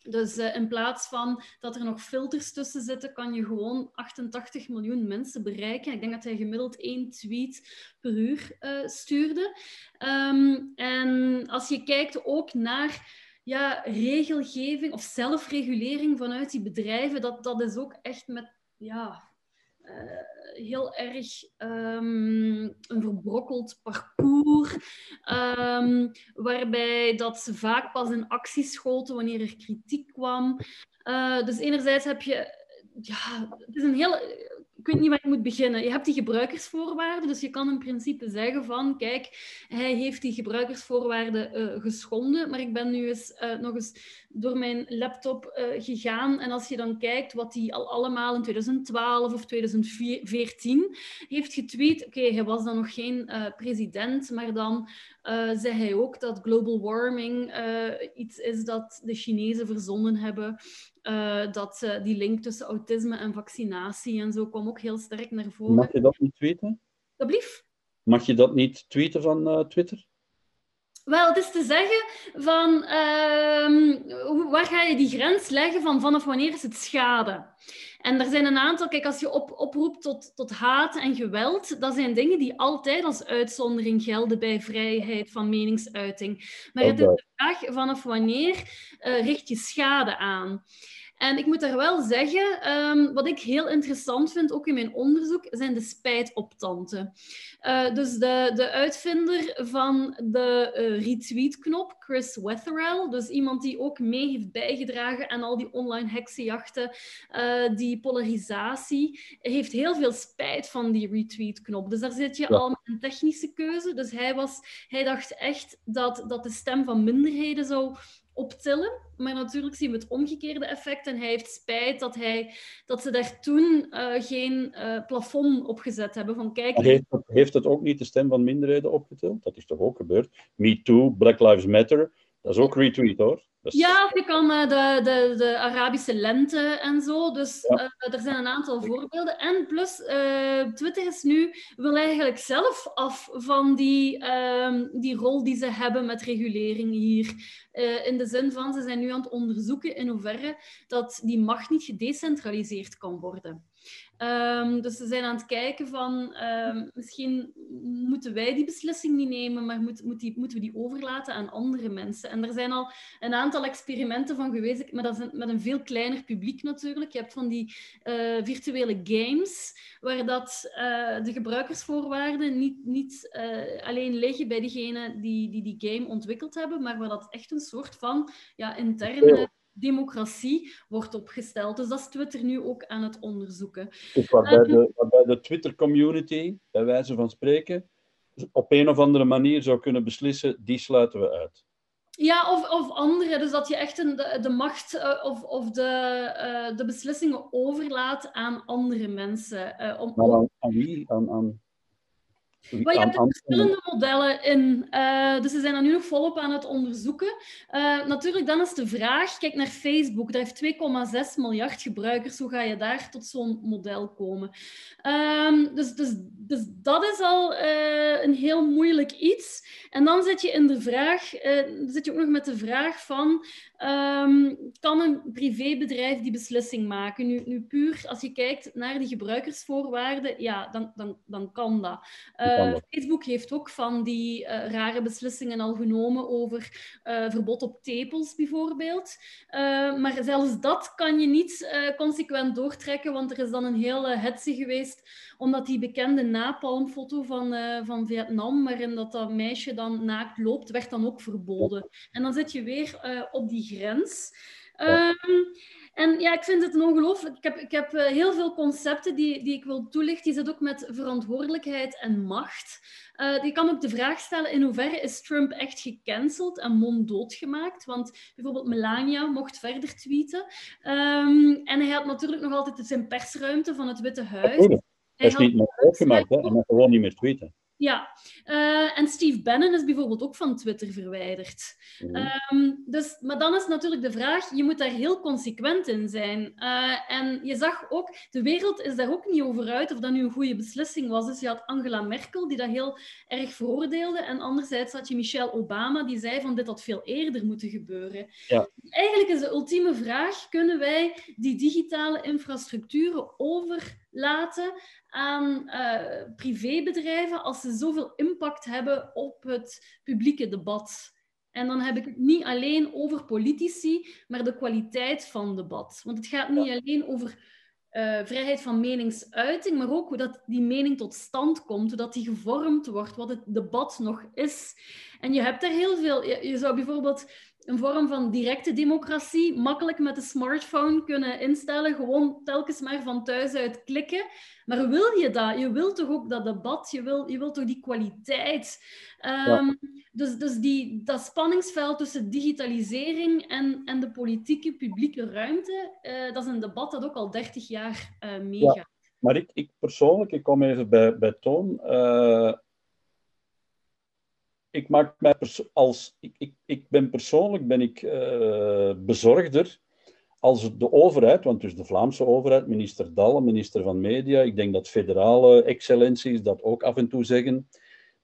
Dus uh, in plaats van dat er nog filters tussen zitten, kan je gewoon 88 miljoen mensen bereiken. Ik denk dat hij gemiddeld één tweet per uur uh, stuurde. Um, en als je kijkt ook naar ja, regelgeving of zelfregulering vanuit die bedrijven, dat, dat is ook echt met ja, uh, heel erg um, een verbrokkeld parcours, um, waarbij dat ze vaak pas in actie schoten wanneer er kritiek kwam. Uh, dus enerzijds heb je ja, het is een heel ik weet niet waar ik moet beginnen. Je hebt die gebruikersvoorwaarden, dus je kan in principe zeggen van, kijk, hij heeft die gebruikersvoorwaarden uh, geschonden, maar ik ben nu eens, uh, nog eens door mijn laptop uh, gegaan en als je dan kijkt wat hij al allemaal in 2012 of 2014 heeft getweet, oké, hij was dan nog geen president, maar dan zei hij ook dat global warming iets is dat de Chinezen verzonnen hebben. Uh, dat uh, die link tussen autisme en vaccinatie en zo kwam ook heel sterk naar voren. Mag je dat niet tweeten? Alblieft? Mag je dat niet tweeten van uh, Twitter? Wel, het is te zeggen van uh, waar ga je die grens leggen van vanaf wanneer is het schade? En er zijn een aantal, kijk, als je op, oproept tot, tot haat en geweld, dat zijn dingen die altijd als uitzondering gelden bij vrijheid van meningsuiting. Maar het is de vraag vanaf wanneer uh, richt je schade aan? En ik moet daar wel zeggen, ehm, wat ik heel interessant vind, ook in mijn onderzoek, zijn de spijtoptanten. Uh, dus de, de uitvinder van de uh, retweet-knop, Chris Wetherell, dus iemand die ook mee heeft bijgedragen aan al die online heksenjachten, uh, die polarisatie, heeft heel veel spijt van die retweet-knop. Dus daar zit je al met een technische keuze. Dus hij, was, hij dacht echt dat, dat de stem van minderheden zou optillen. Maar natuurlijk zien we het omgekeerde effect. En hij heeft spijt dat, hij, dat ze daar toen uh, geen uh, plafond op gezet hebben. Van, kijk, heeft, heeft het ook niet de stem van minderheden opgetild? Dat is toch ook gebeurd? Me Too, Black Lives Matter. Dat is ook retweet hoor. Dus... Ja, je kan uh, de, de, de Arabische lente en zo. Dus ja. uh, er zijn een aantal voorbeelden. En plus, uh, Twitter is nu, wil eigenlijk zelf af van die, uh, die rol die ze hebben met regulering hier. in de zin van, ze zijn nu aan het onderzoeken in hoeverre dat die macht niet gedecentraliseerd kan worden. Um, dus ze zijn aan het kijken van um, misschien moeten wij die beslissing niet nemen, maar moet, moeten we die overlaten aan andere mensen. En er zijn al een aantal experimenten van geweest, maar dat is met een veel kleiner publiek natuurlijk. Je hebt van die uh, virtuele games, waar dat, uh, de gebruikersvoorwaarden niet, niet uh, alleen liggen bij degene die, die die game ontwikkeld hebben, maar waar dat echt een soort van ja, interne democratie wordt opgesteld. Dus dat is Twitter nu ook aan het onderzoeken. Dus waarbij, de, waarbij de Twitter-community, bij wijze van spreken, op een of andere manier zou kunnen beslissen, die sluiten we uit. Ja, of, of andere. Dus dat je echt een, de, de macht uh, of, of de, uh, de beslissingen overlaat aan andere mensen. Uh, om, maar aan, aan wie? Aan, aan, maar je hebt er verschillende modellen in. Uh, dus ze zijn dat nu nog volop aan het onderzoeken. Uh, natuurlijk, dan is de vraag, kijk naar Facebook, daar heeft 2,6 miljard gebruikers. Hoe ga je daar tot zo'n model komen? Um, dus, dus, dus dat is al uh, een heel moeilijk iets. En dan zit je in de vraag, zit je ook nog met de vraag van, um, kan een privébedrijf die beslissing maken? Nu, nu puur, als je kijkt naar die gebruikersvoorwaarden, ja, dan, dan, dan kan dat. Uh, Facebook heeft ook van die uh, rare beslissingen al genomen over uh, verbod op tepels bijvoorbeeld. maar zelfs dat kan je niet consequent doortrekken, want er is dan een hele hetze geweest omdat die bekende napalmfoto van, van Vietnam, waarin dat, dat meisje dan naakt loopt, werd dan ook verboden. En dan zit je weer op die grens. Um, en ja, ik vind het een ongelooflijk. Ik heb, ik heb uh, heel veel concepten die, die ik wil toelichten. Die zitten ook met verantwoordelijkheid en macht. Uh, die kan ook de vraag stellen: in hoeverre is Trump echt gecanceld en monddood gemaakt? Want bijvoorbeeld Melania mocht verder tweeten. Um, en hij had natuurlijk nog altijd zijn persruimte van het Witte Huis. Hij is niet monddood gemaakt, hè? hij mag gewoon niet meer tweeten. Ja, uh, en Steve Bannon is bijvoorbeeld ook van Twitter verwijderd. Mm. Um, dus, maar dan is natuurlijk de vraag, je moet daar heel consequent in zijn. Uh, en je zag ook, de wereld is daar ook niet over uit of dat nu een goede beslissing was. Dus je had Angela Merkel, die dat heel erg veroordeelde. En anderzijds had je Michelle Obama, die zei van dit had veel eerder moeten gebeuren. Ja. Eigenlijk is de ultieme vraag, kunnen wij die digitale infrastructuren overlaten aan uh, privébedrijven als ze zoveel impact hebben op het publieke debat. En dan heb ik het niet alleen over politici, maar de kwaliteit van debat. Want het gaat niet alleen over uh, vrijheid van meningsuiting, maar ook hoe dat die mening tot stand komt, hoe dat die gevormd wordt, wat het debat nog is. En je hebt er heel veel. Je, je zou bijvoorbeeld een vorm van directe democratie makkelijk met de smartphone kunnen instellen, gewoon telkens maar van thuis uit klikken. Maar wil je dat? Je wilt toch ook dat debat? Je wilt, je wilt toch die kwaliteit? Um, ja. Dus, dus die, dat spanningsveld tussen digitalisering en, en de politieke publieke ruimte, uh, dat is een debat dat ook al 30 jaar uh, meegaat. Ja. Maar ik, ik persoonlijk, ik kom even bij, bij Toon. Uh, ik maak mij als ik, ik, ik ben persoonlijk ben ik uh, bezorgder als de overheid, want dus de Vlaamse overheid, minister Dalle, minister van Media, ik denk dat federale excellenties dat ook af en toe zeggen,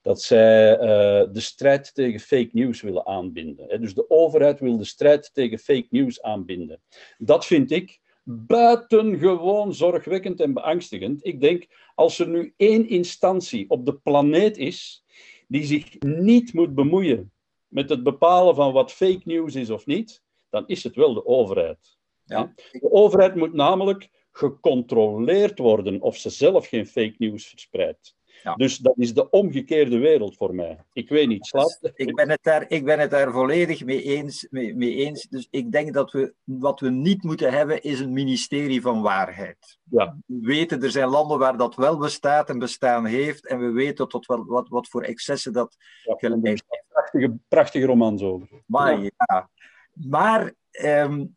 dat zij uh, de strijd tegen fake news willen aanbinden. Dus de overheid wil de strijd tegen fake news aanbinden. Dat vind ik buitengewoon zorgwekkend en beangstigend. Ik denk, als er nu één instantie op de planeet is die zich niet moet bemoeien met het bepalen van wat fake news is of niet, dan is het wel de overheid. Ja. De overheid moet namelijk gecontroleerd worden of ze zelf geen fake news verspreidt. Ja. Dus dat is de omgekeerde wereld voor mij. Ik weet niet, slaat. Ik ben het daar, ik ben het daar volledig mee eens, mee, mee, eens. Dus ik denk dat we wat we niet moeten hebben, is een ministerie van waarheid. Ja. We weten, er zijn landen waar dat wel bestaat en bestaan heeft. En we weten tot wat, wat, wat voor excessen dat ja, heeft. Prachtige, prachtige romans over. Maar ja. Maar um,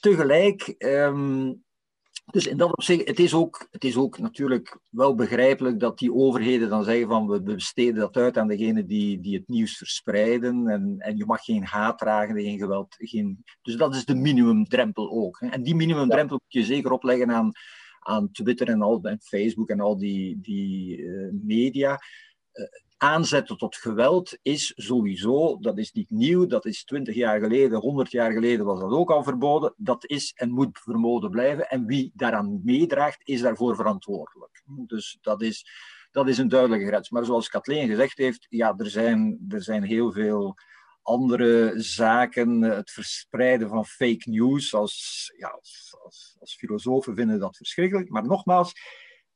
tegelijk. Um, dus in dat opzicht, het is, ook, het is ook natuurlijk wel begrijpelijk dat die overheden dan zeggen van we besteden dat uit aan degenen die, die het nieuws verspreiden en, en je mag geen haat dragen, geen geweld. Geen... Dus dat is de minimumdrempel ook. Hè. En die minimumdrempel moet je zeker opleggen aan, aan Twitter en, al, en Facebook en al die, die uh, media. Uh, aanzetten tot geweld is sowieso, dat is niet nieuw, dat is twintig jaar geleden, honderd jaar geleden was dat ook al verboden. Dat is en moet verboden blijven. En wie daaraan meedraagt, is daarvoor verantwoordelijk. Dus dat is, dat is een duidelijke grens. Maar zoals Kathleen gezegd heeft, ja, er zijn, er zijn heel veel andere zaken, het verspreiden van fake news, als, ja, als, als filosofen vinden dat verschrikkelijk. Maar nogmaals,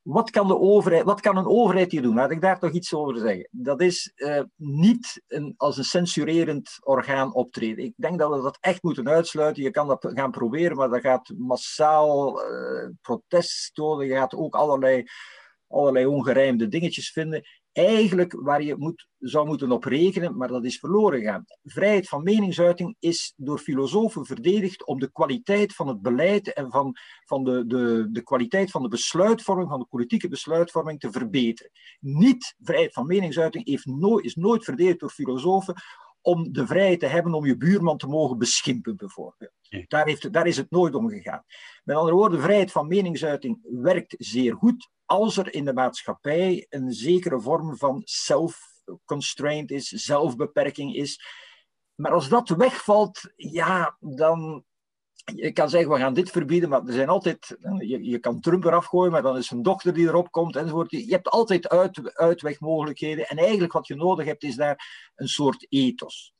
wat kan, de overheid, wat kan een overheid hier doen? Laat ik daar toch iets over zeggen. Dat is uh, niet een, als een censurerend orgaan optreden. Ik denk dat we dat echt moeten uitsluiten. Je kan dat gaan proberen, maar dat gaat massaal uh, protest tonen. Je gaat ook allerlei, allerlei ongerijmde dingetjes vinden eigenlijk waar je moet, zou moeten op rekenen, maar dat is verloren gegaan. Vrijheid van meningsuiting is door filosofen verdedigd om de kwaliteit van het beleid en van, van de, de, de kwaliteit van de besluitvorming, van de politieke besluitvorming te verbeteren. Niet vrijheid van meningsuiting heeft nooit, is nooit verdedigd door filosofen om de vrijheid te hebben om je buurman te mogen beschimpen, bijvoorbeeld. Daar, heeft, daar is het nooit om gegaan. Met andere woorden, vrijheid van meningsuiting werkt zeer goed als er in de maatschappij een zekere vorm van self-constraint is, zelfbeperking is. Maar als dat wegvalt, ja, dan. Je kan zeggen, we gaan dit verbieden, maar er zijn altijd. Je, je kan Trump eraf gooien, maar dan is een dochter die erop komt enzovoort. Je hebt altijd uit, uitwegmogelijkheden. En eigenlijk wat je nodig hebt, is daar een soort ethos.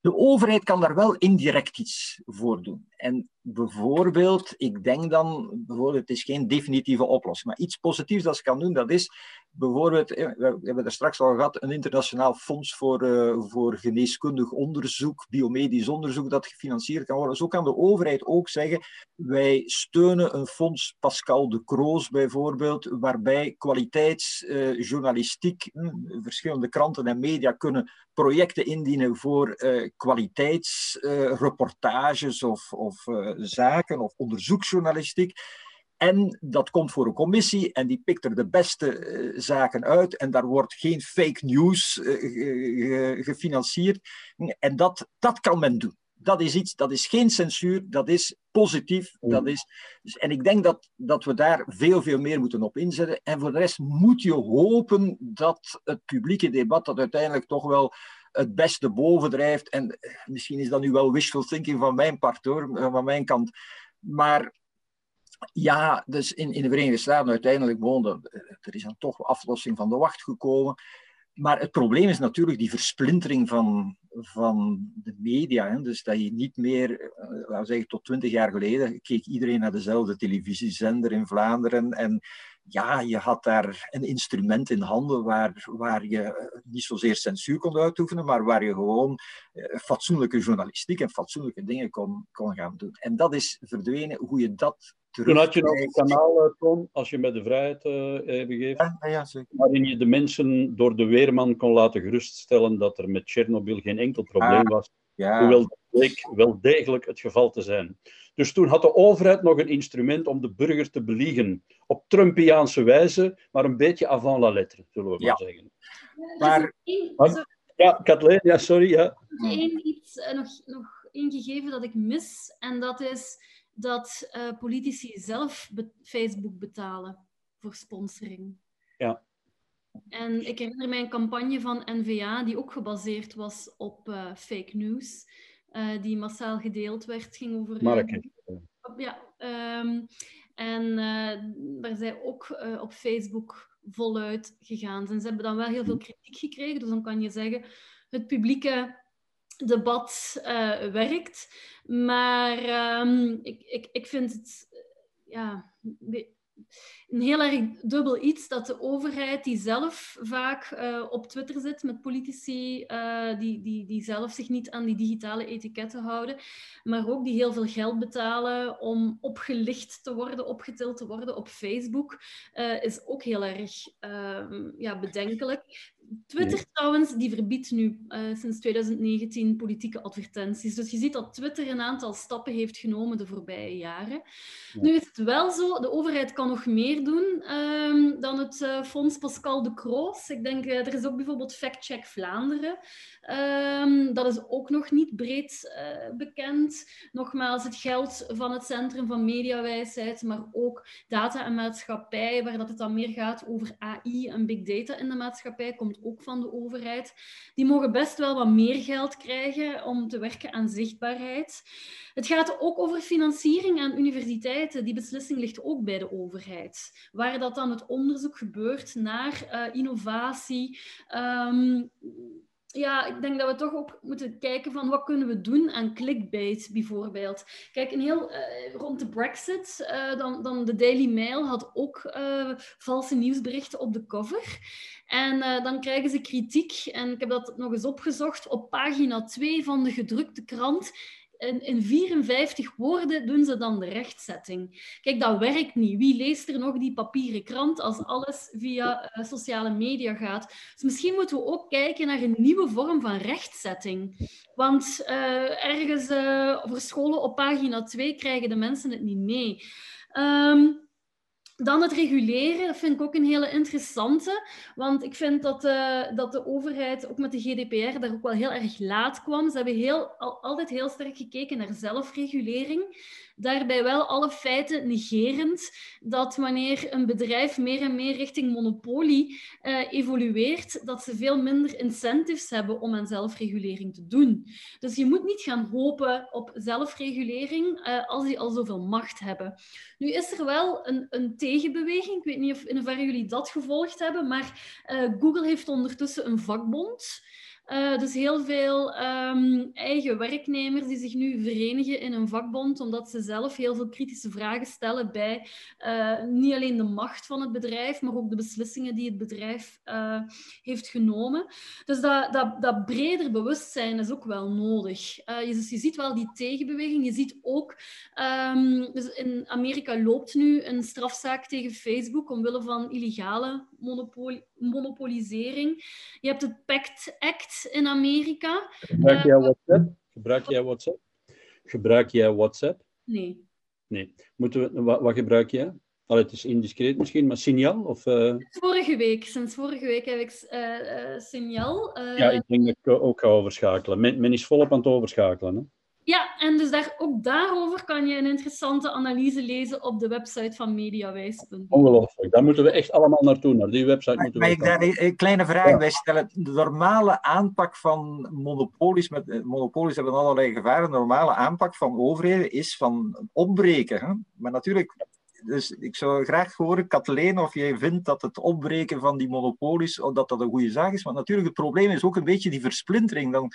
De overheid kan daar wel indirect iets voor doen. En bijvoorbeeld, ik denk dan, bijvoorbeeld, het is geen definitieve oplossing, maar iets positiefs dat ze kan doen, dat is bijvoorbeeld, eh, we hebben er straks al gehad, een internationaal fonds voor, uh, voor geneeskundig onderzoek, biomedisch onderzoek, dat gefinancierd kan worden. Zo kan de overheid ook zeggen, wij steunen een fonds Pascal de Kroos bijvoorbeeld, waarbij kwaliteitsjournalistiek, uh, verschillende kranten en media kunnen projecten indienen voor kwaliteitsreportages of zaken of onderzoeksjournalistiek. En dat komt voor een commissie en die pikt er de beste uh, zaken uit en daar wordt geen fake news uh, gefinancierd. En dat, dat kan men doen. Dat is iets, dat is geen censuur, dat is positief. Dat is, dus, en ik denk dat, dat we daar veel, veel meer moeten op inzetten. En voor de rest moet je hopen dat het publieke debat dat uiteindelijk toch wel het beste bovendrijft. En misschien is dat nu wel wishful thinking van mijn part hoor, van mijn kant. Maar ja, dus in, in de Verenigde Staten uiteindelijk woonde, er is dan toch aflossing van de wacht gekomen. Maar het probleem is natuurlijk die versplintering van, van de media. Hè? Dus dat je niet meer, eh, laten we zeggen, tot twintig jaar geleden keek iedereen naar dezelfde televisiezender in Vlaanderen. En ja, je had daar een instrument in handen waar, waar je eh, niet zozeer censuur kon uitoefenen, maar waar je gewoon eh, fatsoenlijke journalistiek en fatsoenlijke dingen kon, kon gaan doen. En dat is verdwenen. Hoe je dat toen had je nog een kanaal, uh, Tom, als je met de vrijheid uh, begeeft, ja, ja, waarin je de mensen door de weerman kon laten geruststellen dat er met Tsjernobyl geen enkel probleem ah, was. Ja. Hoewel dat bleek wel degelijk het geval te zijn. Dus toen had de overheid nog een instrument om de burger te beliegen. Op Trumpiaanse wijze, maar een beetje avant la lettre, zullen we maar zeggen. Maar, ja, Kathleen, ja, sorry. Ja. Eén iets, uh, nog, nog één gegeven dat ik mis, en dat is dat uh, politici zelf be Facebook betalen voor sponsoring. Ja. En ik herinner mij een campagne van NVA die ook gebaseerd was op uh, fake news, uh, die massaal gedeeld werd, ging over... Marketing. ja, um, en waar zij ook op Facebook voluit gegaan zijn. Ze hebben dan wel heel veel kritiek gekregen, dus dan kan je zeggen, het publieke debat uh, werkt. Maar um, ik, ik, ik vind het ja, een heel erg dubbel iets dat de overheid, die zelf vaak uh, op Twitter zit met politici, uh, die, die, die zelf zich niet aan die digitale etiketten houden, maar ook die heel veel geld betalen om opgelicht te worden, opgetild te worden op Facebook, uh, is ook heel erg ja, bedenkelijk. Twitter trouwens, die verbiedt nu uh, sinds 2019 politieke advertenties. Dus je ziet dat Twitter een aantal stappen heeft genomen de voorbije jaren. Ja. Nu is het wel zo, de overheid kan nog meer doen um, dan het uh, Fonds Pascal de Croos. Ik denk, uh, er is ook bijvoorbeeld Fact Check Vlaanderen. Um, dat is ook nog niet breed bekend. Nogmaals, het geld van het Centrum van Mediawijsheid, maar ook data en maatschappij, waar dat het dan meer gaat over AI en big data in de maatschappij, komt ook van de overheid. Die mogen best wel wat meer geld krijgen om te werken aan zichtbaarheid. Het gaat ook over financiering aan universiteiten. Die beslissing ligt ook bij de overheid. Waar dat dan het onderzoek gebeurt naar uh, innovatie. Um, ja, ik denk dat we toch ook moeten kijken van wat kunnen we doen aan clickbait bijvoorbeeld. Kijk, een heel uh, rond de Brexit, uh, dan, dan de Daily Mail had ook uh, valse nieuwsberichten op de cover. En dan krijgen ze kritiek. En ik heb dat nog eens opgezocht. Op pagina 2 van de gedrukte krant in, in 54 woorden doen ze dan de rechtzetting. Kijk, dat werkt niet. Wie leest er nog die papieren krant als alles via uh, sociale media gaat? Dus misschien moeten we ook kijken naar een nieuwe vorm van rechtzetting. Want uh, ergens uh, voor scholen op pagina 2 krijgen de mensen het niet mee. Um, dan het reguleren, vind ik ook een hele interessante. Want ik vind dat, uh, dat de overheid, ook met de GDPR, daar ook wel heel erg laat kwam. Ze hebben heel, al, altijd heel sterk gekeken naar zelfregulering. Daarbij wel alle feiten negerend dat wanneer een bedrijf meer en meer richting monopolie uh, evolueert, dat ze veel minder incentives hebben om aan zelfregulering te doen. Dus je moet niet gaan hopen op zelfregulering uh, als die al zoveel macht hebben. Nu is er wel een, een tegenbeweging. Ik weet niet of in hoeverre jullie dat gevolgd hebben, maar uh, Google heeft ondertussen een vakbond. Uh, dus heel veel um, eigen werknemers die zich nu verenigen in een vakbond, omdat ze zelf heel veel kritische vragen stellen bij uh, niet alleen de macht van het bedrijf, maar ook de beslissingen die het bedrijf uh, heeft genomen. Dus dat, dat, dat breder bewustzijn is ook wel nodig. je, dus je ziet wel die tegenbeweging. Je ziet ook, um, dus in Amerika loopt nu een strafzaak tegen Facebook omwille van illegale monopol monopolisering. Je hebt het PACT Act in Amerika. Gebruik jij WhatsApp? Gebruik jij WhatsApp? Gebruik jij WhatsApp? Nee. Nee. Moeten we, wat, wat gebruik jij? Allee, het is indiscreet misschien, maar signaal? Of, uh... Vorige week. Sinds vorige week heb ik uh, uh, signaal. Ja, ik denk dat ik ook ga overschakelen. Men, men is volop aan het overschakelen. Hè? Ja, en dus daar, ook daarover kan je een interessante analyse lezen op de website van mediawijs.nl. Ongelooflijk, daar moeten we echt allemaal naartoe, naar die website moeten Mag we ik daar een kleine vraag ja. bij stellen? De normale aanpak van monopolies, met, eh, monopolies hebben allerlei gevaren, de normale aanpak van overheden is van opbreken. Hè? Maar natuurlijk, dus ik zou graag horen, Kathleen, of jij vindt dat het opbreken van die monopolies, dat dat een goede zaak is. Want natuurlijk, het probleem is ook een beetje die versplintering. Dan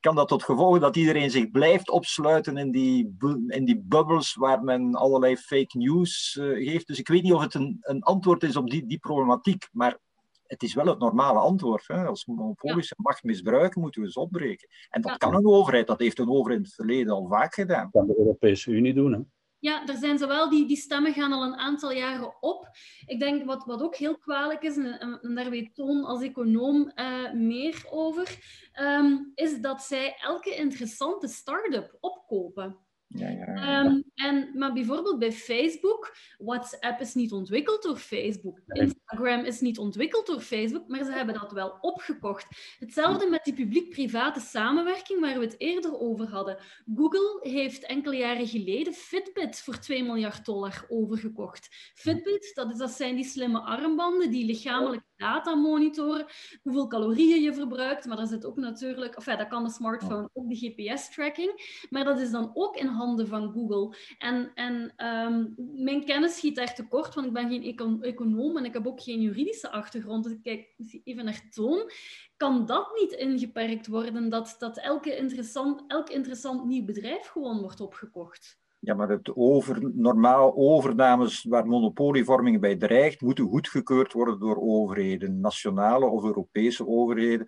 kan dat tot gevolg dat iedereen zich blijft opsluiten in die, in die bubbels waar men allerlei fake news uh, geeft. Dus ik weet niet of het een, een antwoord is op die, die problematiek, maar het is wel het normale antwoord. Hè? Als monopolies ja. macht misbruiken, moeten we ze opbreken. En dat ja. kan een overheid, dat heeft een overheid in het verleden al vaak gedaan. Dat kan de Europese Unie doen. Hè? Ja, er zijn zowel die, die stemmen gaan al een aantal jaren op. Ik denk wat, wat ook heel kwalijk is, en, en daar weet Toon als econoom uh, meer over, um, is dat zij elke interessante start-up opkopen. Ja, ja, ja. Um, en, maar bijvoorbeeld bij Facebook, WhatsApp is niet ontwikkeld door Facebook. Instagram is niet ontwikkeld door Facebook, maar ze hebben dat wel opgekocht. Hetzelfde met die publiek-private samenwerking waar we het eerder over hadden. Google heeft enkele jaren geleden Fitbit voor 2 miljard dollar overgekocht. Fitbit, dat, is, dat zijn die slimme armbanden die lichamelijke data monitoren, hoeveel calorieën je verbruikt, maar dat zit ook natuurlijk, enfin, dat kan de smartphone ook de GPS-tracking, maar dat is dan ook in handen van Google. En, en um, mijn kennis schiet daar tekort, want ik ben geen econ econoom en ik heb ook geen juridische achtergrond. Dus ik kijk even naar Toon. kan dat niet ingeperkt worden, dat, dat elke interessant, elk interessant nieuw bedrijf gewoon wordt opgekocht? Ja, maar het over, normaal overnames waar monopolievorming bij dreigt, moeten goedgekeurd worden door overheden, nationale of Europese overheden.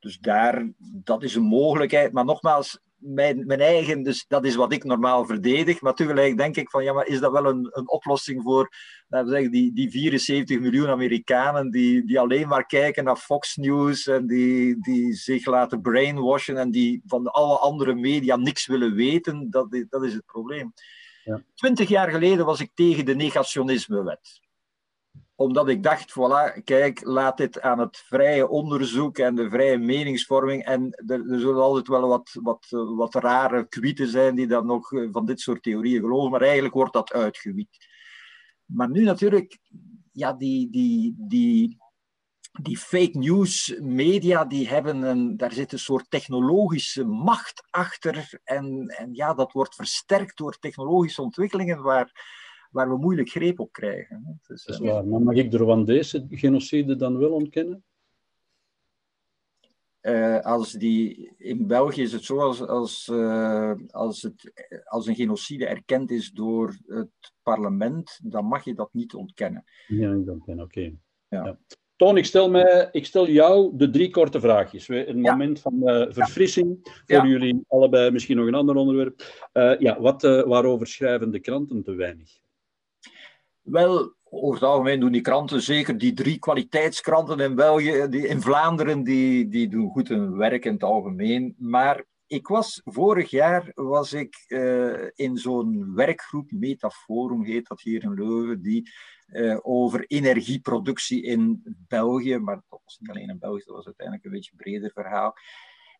Dus daar, dat is een mogelijkheid. Maar nogmaals, mijn, mijn eigen, dus dat is wat ik normaal verdedig. Maar tegelijk denk ik van, ja, maar is dat wel een, een oplossing voor laten we zeggen, die, die 74 miljoen Amerikanen die, die alleen maar kijken naar Fox News en die, die zich laten brainwashen en die van alle andere media niks willen weten? Dat dat is het probleem. Twintig jaar geleden was ik tegen de negationismewet omdat ik dacht, voilà, kijk, laat dit aan het vrije onderzoek en de vrije meningsvorming. En er, er zullen altijd wel wat, wat, wat rare kwieten zijn die dan nog eh, van dit soort theorieën geloven, maar eigenlijk wordt dat uitgewiet. Maar nu natuurlijk, ja, die, die, die, die fake news media, die hebben een, daar zit een soort technologische macht achter. En, en ja, dat wordt versterkt door technologische ontwikkelingen waar waar we moeilijk greep op krijgen. Dus, dat is waar. Maar mag ik de Rwandese genocide dan wel ontkennen? Uh, als die, in België is het zo, als, als, uh, als, het, als een genocide erkend is door het parlement, dan mag je dat niet ontkennen. Ja, niet ontkennen, oké. Okay. Ja. ja. Toon, ik stel, mij, ik stel jou de drie korte vraagjes. Een moment van uh, verfrissing voor jullie allebei, misschien nog een ander onderwerp. ja, wat, waarover schrijven de kranten te weinig? Wel, over het algemeen doen die kranten, zeker die drie kwaliteitskranten in België, die, in Vlaanderen, die, die doen goed hun werk in het algemeen. Maar ik was, vorig jaar was ik uh, in zo'n werkgroep, Metaforum heet dat hier in Leuven, die uh, over energieproductie in België, maar dat was niet alleen in België, dat was uiteindelijk een beetje een breder verhaal.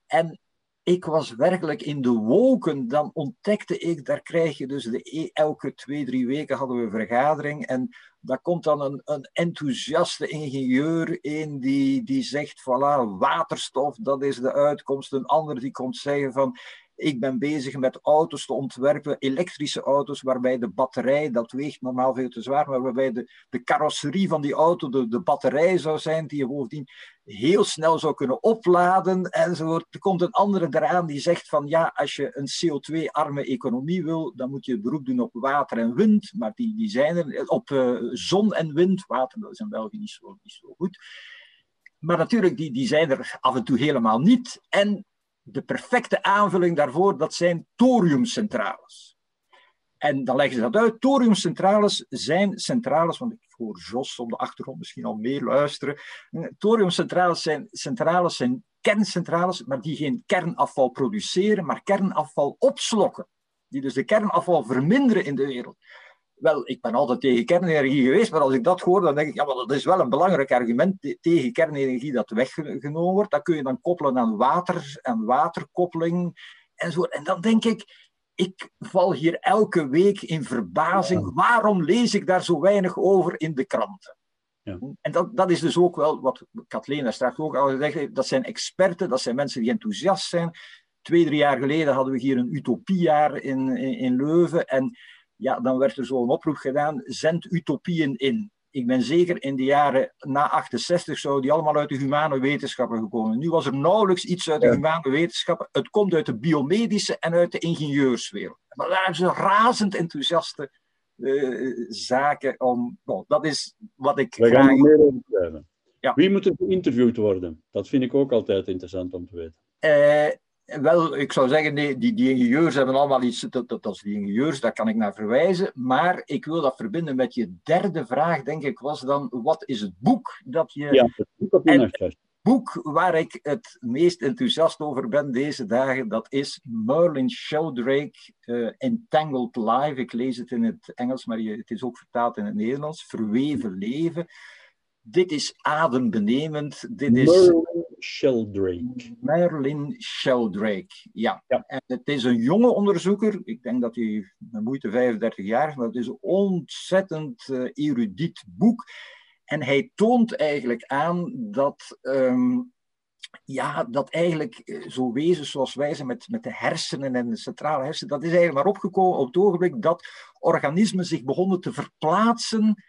En ik was werkelijk in de wolken. Dan ontdekte ik, daar krijg je dus de, e, elke twee, drie weken hadden we een vergadering. En daar komt dan een, een enthousiaste ingenieur in die, die zegt, voilà, waterstof, dat is de uitkomst. Een ander die komt zeggen van, ik ben bezig met auto's te ontwerpen, elektrische auto's, waarbij de batterij, dat weegt normaal veel te zwaar, maar waarbij de, de carrosserie van die auto de, de batterij zou zijn, die je bovendien heel snel zou kunnen opladen enzovoort. Er komt een andere eraan die zegt van ja, als je een CO2-arme economie wil, dan moet je beroep doen op water en wind, maar die, die zijn er, op uh, zon en wind, water dat is in België niet zo, niet zo goed. Maar natuurlijk, die, die zijn er af en toe helemaal niet. En de perfecte aanvulling daarvoor, dat zijn thoriumcentrales. En dan leggen ze dat uit. Thoriumcentrales zijn centrales, want ik hoor Jos op de achtergrond misschien al meer luisteren. Thoriumcentrales zijn, centrales zijn kerncentrales, maar die geen kernafval produceren, maar kernafval opslokken. Die dus de kernafval verminderen in de wereld. Wel, ik ben altijd tegen kernenergie geweest, maar als ik dat hoor, dan denk ik, ja, maar dat is wel een belangrijk argument tegen kernenergie dat weggenomen wordt. Dat kun je dan koppelen aan water en waterkoppeling en En dan denk ik, ik val hier elke week in verbazing. Waarom lees ik daar zo weinig over in de kranten? Ja. En dat, dat is dus ook wel wat Kathleen straks ook al gezegd Dat zijn experten, dat zijn mensen die enthousiast zijn. Twee, drie jaar geleden hadden we hier een utopiejaar in, in, in Leuven. En ja, dan werd er zo'n oproep gedaan, zend utopieën in. Ik ben zeker in de jaren na 68 zouden die allemaal uit de humane wetenschappen gekomen. Nu was er nauwelijks iets uit de humane wetenschappen. Het komt uit de biomedische en uit de ingenieurswereld. Maar daar hebben ze razend enthousiaste uh, zaken om. Bon, dat is wat ik. We gaan meer over Ja. Wie moet er geïnterviewd worden? Dat vind ik ook altijd interessant om te weten. Uh, wel, ik zou zeggen, nee, die, die ingenieurs hebben allemaal iets, dat, is die ingenieurs, daar kan ik naar verwijzen. Maar ik wil dat verbinden met je derde vraag, denk ik, was dan, wat is het boek dat je... Ja, het boek op je Het boek waar ik het meest enthousiast over ben deze dagen, dat is Merlin Sheldrake, uh, Entangled Life. Ik lees het in het Engels, maar het is ook vertaald in het Nederlands. Verweven leven. Dit is adembenemend. Dit is... Merlin Sheldrake. Merlin Sheldrake, ja. ja. En het is een jonge onderzoeker. Ik denk dat hij met moeite 35 jaar is, maar het is een ontzettend uh, erudiet boek. En hij toont eigenlijk aan dat, um, ja, dat eigenlijk eh, zo wezen zoals wij zijn met, met de hersenen en de centrale hersenen, dat is eigenlijk maar opgekomen op het ogenblik dat organismen zich begonnen te verplaatsen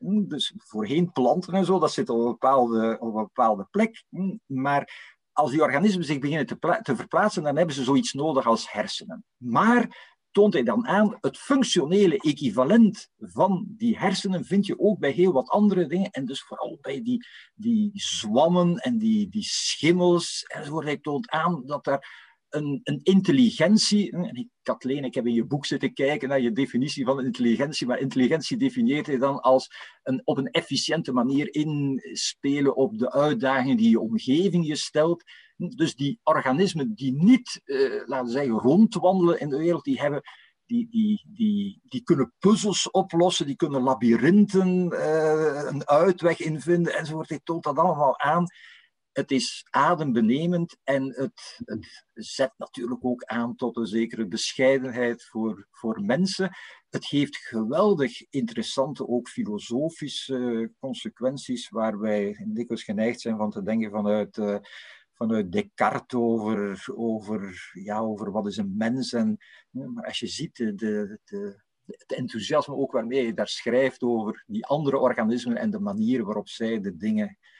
dus voorheen planten en zo, dat zit op een bepaalde, op een bepaalde plek. Hm, maar als die organismen zich beginnen te, te verplaatsen, dan hebben ze zoiets nodig als hersenen. Maar toont hij dan aan, het functionele equivalent van die hersenen vind je ook bij heel wat andere dingen. En dus vooral bij die, die zwammen en die, die schimmels enzovoort. Hij toont aan dat er een, een intelligentie. En ik, Kathleen, ik heb in je boek zitten kijken naar je definitie van intelligentie, maar intelligentie definieert hij dan als een, op een efficiënte manier inspelen op de uitdagingen die je omgeving je stelt. Dus die organismen die niet, uh, laten we zeggen, rondwandelen in de wereld, die hebben die, die, die, die kunnen puzzels oplossen, die kunnen labyrinthen uh, een uitweg invinden enzovoort. Hij toont dat allemaal aan het is adembenemend en het, het, zet natuurlijk ook aan tot een zekere bescheidenheid voor, voor mensen. Het heeft geweldig interessante, ook filosofische consequenties, waar wij dikwijls geneigd zijn van te denken vanuit, uh, vanuit Descartes over, over, ja, over wat is een mens. En, maar als je ziet de, de, het enthousiasme ook waarmee je daar schrijft over die andere organismen en de manier waarop zij de dingen eh,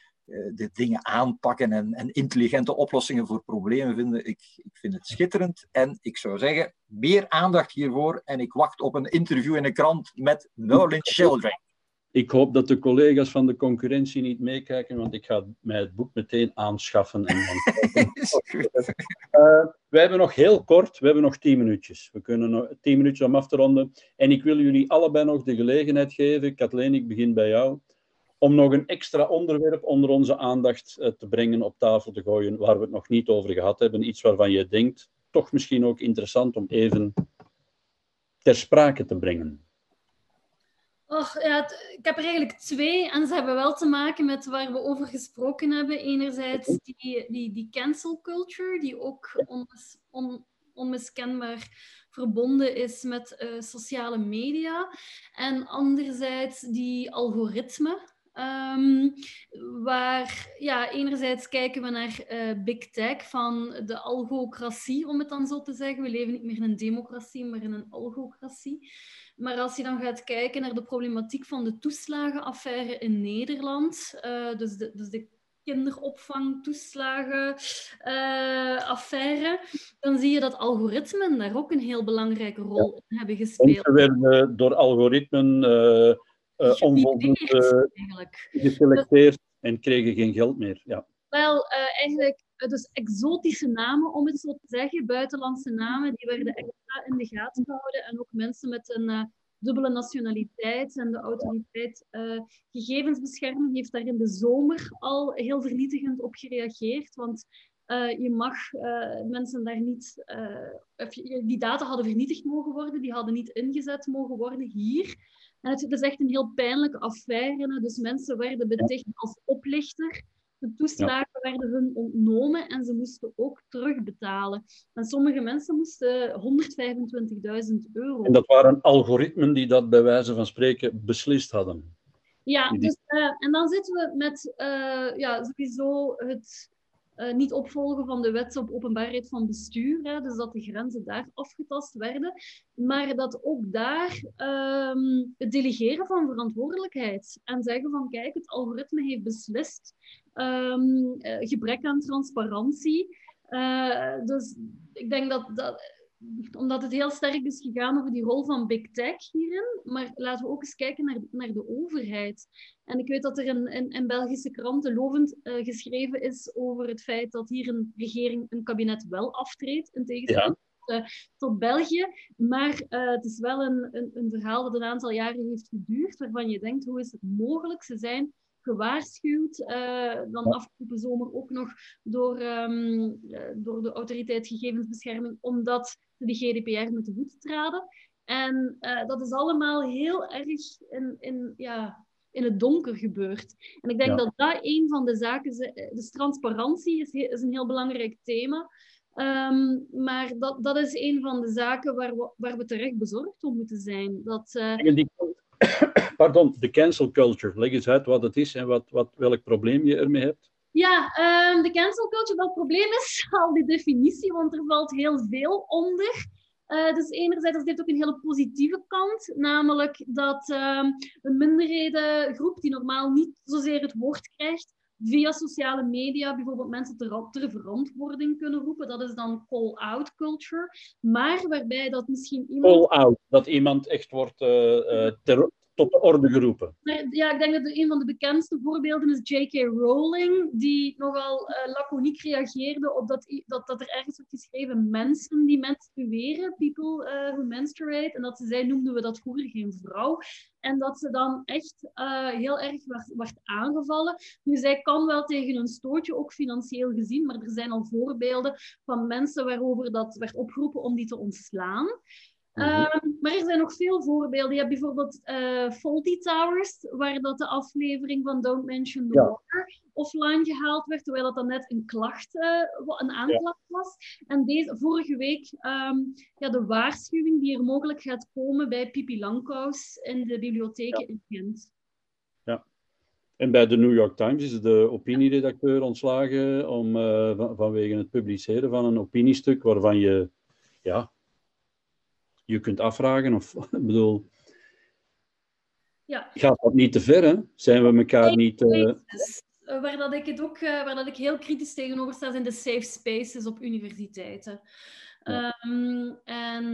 de dingen aanpakken en, en, intelligente oplossingen voor problemen vinden. Ik, ik, vind het schitterend. En ik zou zeggen, meer aandacht hiervoor. En ik wacht op een interview in de krant met Nolan Sheldrake. Ik hoop dat de collega's van de concurrentie niet meekijken, want ik ga mij het boek meteen aanschaffen. En uh, wij hebben nog heel kort, we hebben nog tien minuutjes. We kunnen nog tien minuutjes om af te ronden. En ik wil jullie allebei nog de gelegenheid geven. Kathleen, ik begin bij jou om nog een extra onderwerp onder onze aandacht eh, te brengen, op tafel te gooien, waar we het nog niet over gehad hebben. Iets waarvan je denkt, toch misschien ook interessant om even ter sprake te brengen. Och, ja, ik heb er eigenlijk twee en ze hebben wel te maken met waar we over gesproken hebben. Enerzijds die, die, die cancel culture, die ook onmis, on, onmiskenbaar verbonden is met uh, sociale media. En anderzijds die algoritmen Um, waar, ja, enerzijds kijken we naar uh, big tech van de algocratie, om het dan zo te zeggen. We leven niet meer in een democratie, maar in een algocratie. Maar als je dan gaat kijken naar de problematiek van de toeslagenaffaire in Nederland, uh, dus de, dus de kinderopvangtoeslagenaffaire, uh, dan zie je dat algoritmen daar ook een heel belangrijke rol in hebben gespeeld. Mensen werden door algoritmen uh, onvoldoende geselecteerd en kregen geen geld meer. Ja. Wel, uh, eigenlijk dus exotische namen, om het zo te zeggen, buitenlandse namen, die werden extra in de gaten gehouden. En ook mensen met een uh, dubbele nationaliteit en de autoriteit uh, gegevensbescherming heeft daar in de zomer al heel vernietigend op gereageerd. Want uh, je mag uh, mensen daar niet, die data hadden vernietigd mogen worden, die hadden niet ingezet mogen worden hier. En het, is echt een heel pijnlijke affaire. Dus mensen werden beticht als oplichter. De toeslagen werden hun ontnomen en ze moesten ook terugbetalen. En sommige mensen moesten 125.000 euro. En dat waren algoritmen die dat bij wijze van spreken beslist hadden. Ja, dus, uh, en dan zitten we met uh, ja, sowieso het uh, niet opvolgen van de wet op openbaarheid van bestuur. Hè, dus dat de grenzen daar afgetast werden. Maar dat ook daar um, het delegeren van verantwoordelijkheid. En zeggen van kijk, het algoritme heeft beslist. Um, uh, gebrek aan transparantie. Uh, dus ik denk dat, dat omdat het heel sterk is gegaan over die rol van big tech hierin. Maar laten we ook eens kijken naar, naar de overheid. En ik weet dat er in, in, in Belgische kranten lovend uh, geschreven is over het feit dat hier een regering, een kabinet wel aftreedt, in tegenstelling ja. tot, uh, tot België. Maar uh, het is wel een, een, een verhaal dat een aantal jaren heeft geduurd, waarvan je denkt, hoe is het mogelijk? Ze zijn gewaarschuwd. Uh, dan afgelopen zomer ook nog door, um, uh, door de autoriteit gegevensbescherming, omdat ze de GDPR met de voet traden. En uh, dat is allemaal heel erg in, in, ja, in het donker gebeurd. En ik denk ja. dat dat een van de zaken is. Dus transparantie is, is een heel belangrijk thema. Um, maar dat, dat is een van de zaken waar we, waar we terecht bezorgd om moeten zijn. Dat, die, pardon, de cancel culture. Leg eens uit wat het is en wat, wat, welk probleem je ermee hebt. Ja, um, de cancel culture, dat probleem is al die definitie, want er valt heel veel onder. Uh, dus enerzijds, dat heeft ook een hele positieve kant, namelijk dat uh, een minderhedengroep die normaal niet zozeer het woord krijgt, via sociale media bijvoorbeeld mensen ter, ter verantwoording kunnen roepen. Dat is dan call-out culture. Maar waarbij dat misschien iemand... Call-out, dat iemand echt wordt uh, ter, tot de orde geroepen. Ja, ik denk dat een van de bekendste voorbeelden is J.K. Rowling, die nogal uh, laconiek reageerde op dat, dat, dat er ergens wordt geschreven mensen die menstrueren, people uh, who menstruate, en dat ze zei, noemden we dat vroeger geen vrouw. En dat ze dan echt uh, heel erg werd, werd aangevallen. Nu, zij kan wel tegen een stootje, ook financieel gezien, maar er zijn al voorbeelden van mensen waarover dat werd opgeroepen om die te ontslaan. Mhm. Ehm, maar er zijn nog veel voorbeelden. Je hebt bijvoorbeeld uh, Faulty Towers, waar dat de aflevering van Don't Mention the Water offline gehaald werd, terwijl dat dan net een klacht, uh, een aanklacht was. En deze, vorige week um, ja, de waarschuwing die er mogelijk gaat komen bij Pipi Langkous in de bibliotheken in Gent. Ja. En bij de New York Times is de opinieredacteur ontslagen om, uh, van, vanwege het publiceren van een opiniestuk waarvan je ja, je kunt afvragen. Of, ik bedoel, ja. gaat dat niet te ver? Hè? Zijn we elkaar niet... Uh... Waar, dat ik het ook, uh, waar dat ik heel kritisch tegenover sta, zijn de safe spaces op universiteiten. Ja. Um, en,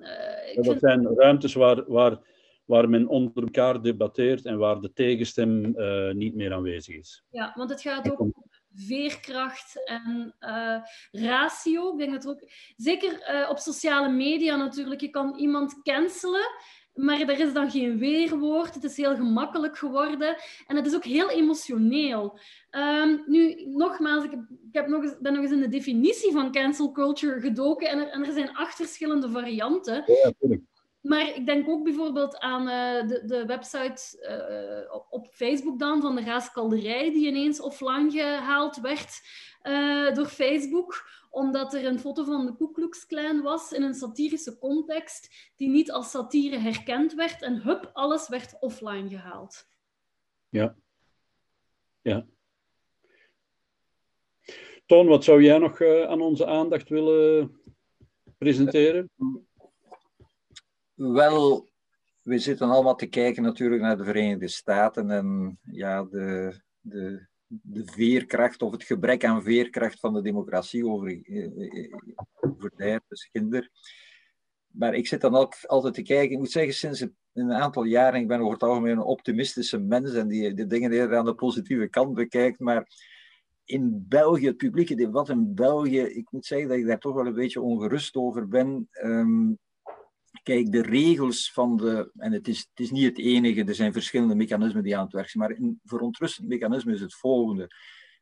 uh, dat vind... zijn ruimtes waar, waar, waar men onder elkaar debatteert en waar de tegenstem niet meer aanwezig is. Ja, want het gaat ook veerkracht en uh, ratio. Ik denk dat ook, zeker uh, op sociale media natuurlijk, je kan iemand cancelen, maar er is dan geen weerwoord. Het is heel gemakkelijk geworden en het is ook heel emotioneel. Um, nu, nogmaals, ik, heb, nog eens, ben nog eens in de definitie van cancel culture gedoken en er, er zijn acht verschillende varianten. Maar ik denk ook bijvoorbeeld aan uh, de, de website uh, op, Facebook dan van de Raaskalderij, die ineens offline gehaald werd uh, door Facebook, omdat er een foto van de Ku Klux Klan was in een satirische context, die niet als satire herkend werd. En hup, alles werd offline gehaald. Ja. Ja. Toon, wat zou jij nog aan onze aandacht willen presenteren? Wel, we zitten allemaal te kijken natuurlijk naar de Verenigde Staten en ja, de, de, de veerkracht of het gebrek aan veerkracht van de democratie over, over de kinder. Maar ik zit dan ook altijd te kijken. Ik moet zeggen, sinds een aantal jaren, ik ben over het algemeen een optimistische mens en die de dingen eerder aan de positieve kant bekijkt. Maar in België, het publieke debat in België, ik moet zeggen dat ik daar toch wel een beetje ongerust over ben. Um, Kijk, de regels van de, en het is, het is niet het enige, er zijn verschillende mechanismen die aan het werk zijn, maar een verontrustend mechanisme is het volgende.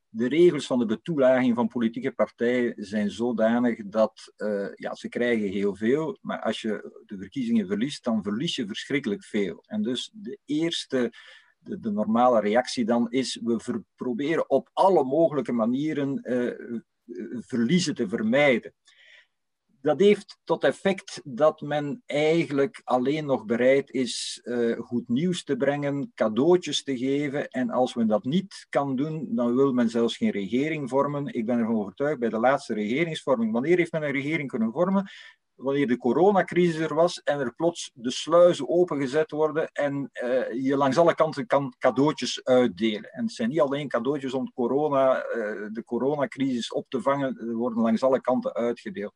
De regels van de betoelaging van politieke partijen zijn zodanig dat uh, ja, ze krijgen heel veel, maar als je de verkiezingen verliest, dan verlies je verschrikkelijk veel. En dus de eerste, de, de normale reactie dan is, we proberen op alle mogelijke manieren uh, verliezen te vermijden dat heeft tot effect dat men eigenlijk alleen nog bereid is uh, goed nieuws te brengen, cadeautjes te geven. En als men dat niet kan doen, dan wil men zelfs geen regering vormen. Ik ben ervan overtuigd bij de laatste regeringsvorming. Wanneer heeft men een regering kunnen vormen? Wanneer de coronacrisis er was en er plots de sluizen opengezet worden en uh, je langs alle kanten kan cadeautjes uitdelen. En het zijn niet alleen cadeautjes om corona, uh, de coronacrisis op te vangen, er worden langs alle kanten uitgedeeld.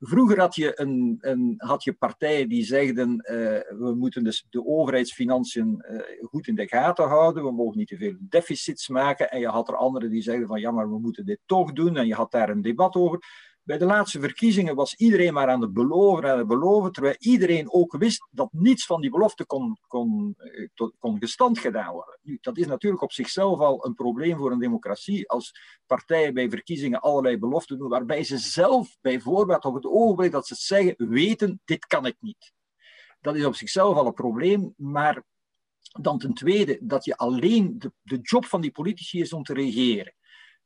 Vroeger had je, een, een, had je partijen die zegden, uh, we moeten dus de overheidsfinanciën uh, goed in de gaten houden, we mogen niet te veel deficits maken. En je had er anderen die zeiden van, ja, maar we moeten dit toch doen. En je had daar een debat over. Bij de laatste verkiezingen was iedereen maar aan het beloven en het beloven, terwijl iedereen ook wist dat niets van die belofte kon, kon, eh, kon gestand gedaan worden. Dat is natuurlijk op zichzelf al een probleem voor een democratie, als partijen bij verkiezingen allerlei beloften doen, waarbij ze zelf bijvoorbeeld op het ogenblik dat ze zeggen, weten, dit kan ik niet. Dat is op zichzelf al een probleem, maar dan ten tweede, dat je alleen, de, de job van die politici is om te regeren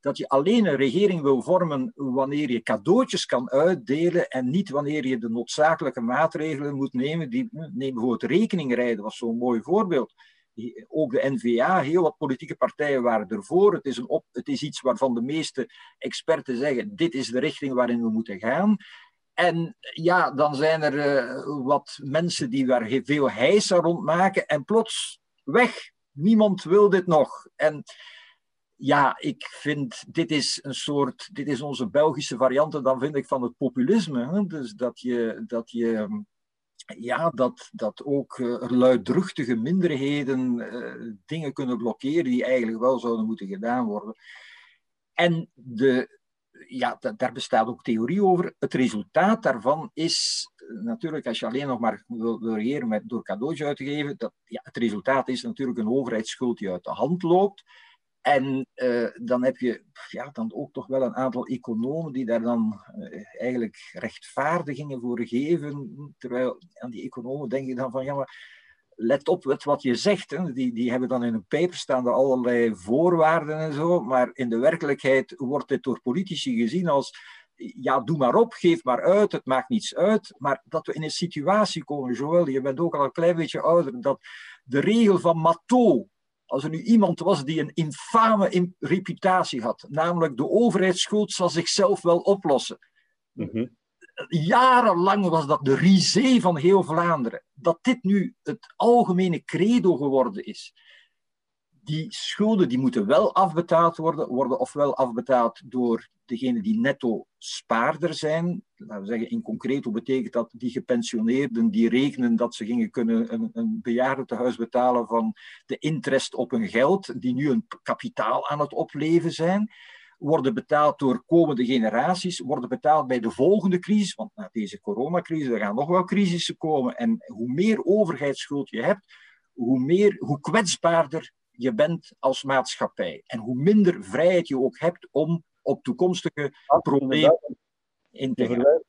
dat je alleen een regering wil vormen wanneer je cadeautjes kan uitdelen en niet wanneer je de noodzakelijke maatregelen moet nemen. Die, neem bijvoorbeeld rekeningrijden, was zo'n mooi voorbeeld. Ook de NVA, heel wat politieke partijen waren ervoor. Het is, een op, het is iets waarvan de meeste experten zeggen, dit is de richting waarin we moeten gaan. En ja, dan zijn er uh, wat mensen die daar veel heisa rond maken en plots weg. Niemand wil dit nog. En ja, ik vind dit is een soort, dit is onze Belgische variant, dan vind ik van het populisme. Dus dat je, dat je ja, dat, dat ook uh, luidruchtige minderheden uh, dingen kunnen blokkeren die eigenlijk wel zouden moeten gedaan worden. En de, ja, daar bestaat ook theorie over. Het resultaat daarvan is natuurlijk, als je alleen nog maar wil, wil regeren met, door cadeautjes uit te geven, dat, ja, het resultaat is natuurlijk een overheidsschuld die uit de hand loopt. En uh, dan heb je ja, dan ook toch wel een aantal economen die daar dan uh, eigenlijk rechtvaardigingen voor geven. Terwijl aan die economen denk je dan van ja, maar let op wat je zegt. Hè. Die, die hebben dan in een paper staan er allerlei voorwaarden en zo. Maar in de werkelijkheid wordt dit door politici gezien als ja, doe maar op, geef maar uit, het maakt niets uit. Maar dat we in een situatie komen, Joël, je bent ook al een klein beetje ouder, dat de regel van Matot als er nu iemand was die een infame reputatie had, namelijk de overheidsschuld zal zichzelf wel oplossen. Mhm. Jarenlang was dat de risée van heel Vlaanderen. Dat dit nu het algemene credo geworden is die schulden die moeten wel afbetaald worden, worden ofwel afbetaald door degene die netto spaarder zijn. Laten we zeggen, in concreto betekent dat die gepensioneerden die rekenen dat ze gingen kunnen een, een bejaardentehuis betalen van de interest op hun geld, die nu een kapitaal aan het opleven zijn worden betaald door komende generaties, worden betaald bij de volgende crisis, want na deze coronacrisis er gaan nog wel crisissen komen. En hoe meer overheidsschuld je hebt, hoe, meer, hoe kwetsbaarder je bent als maatschappij. En hoe minder vrijheid je ook hebt om op toekomstige problemen in te gaan.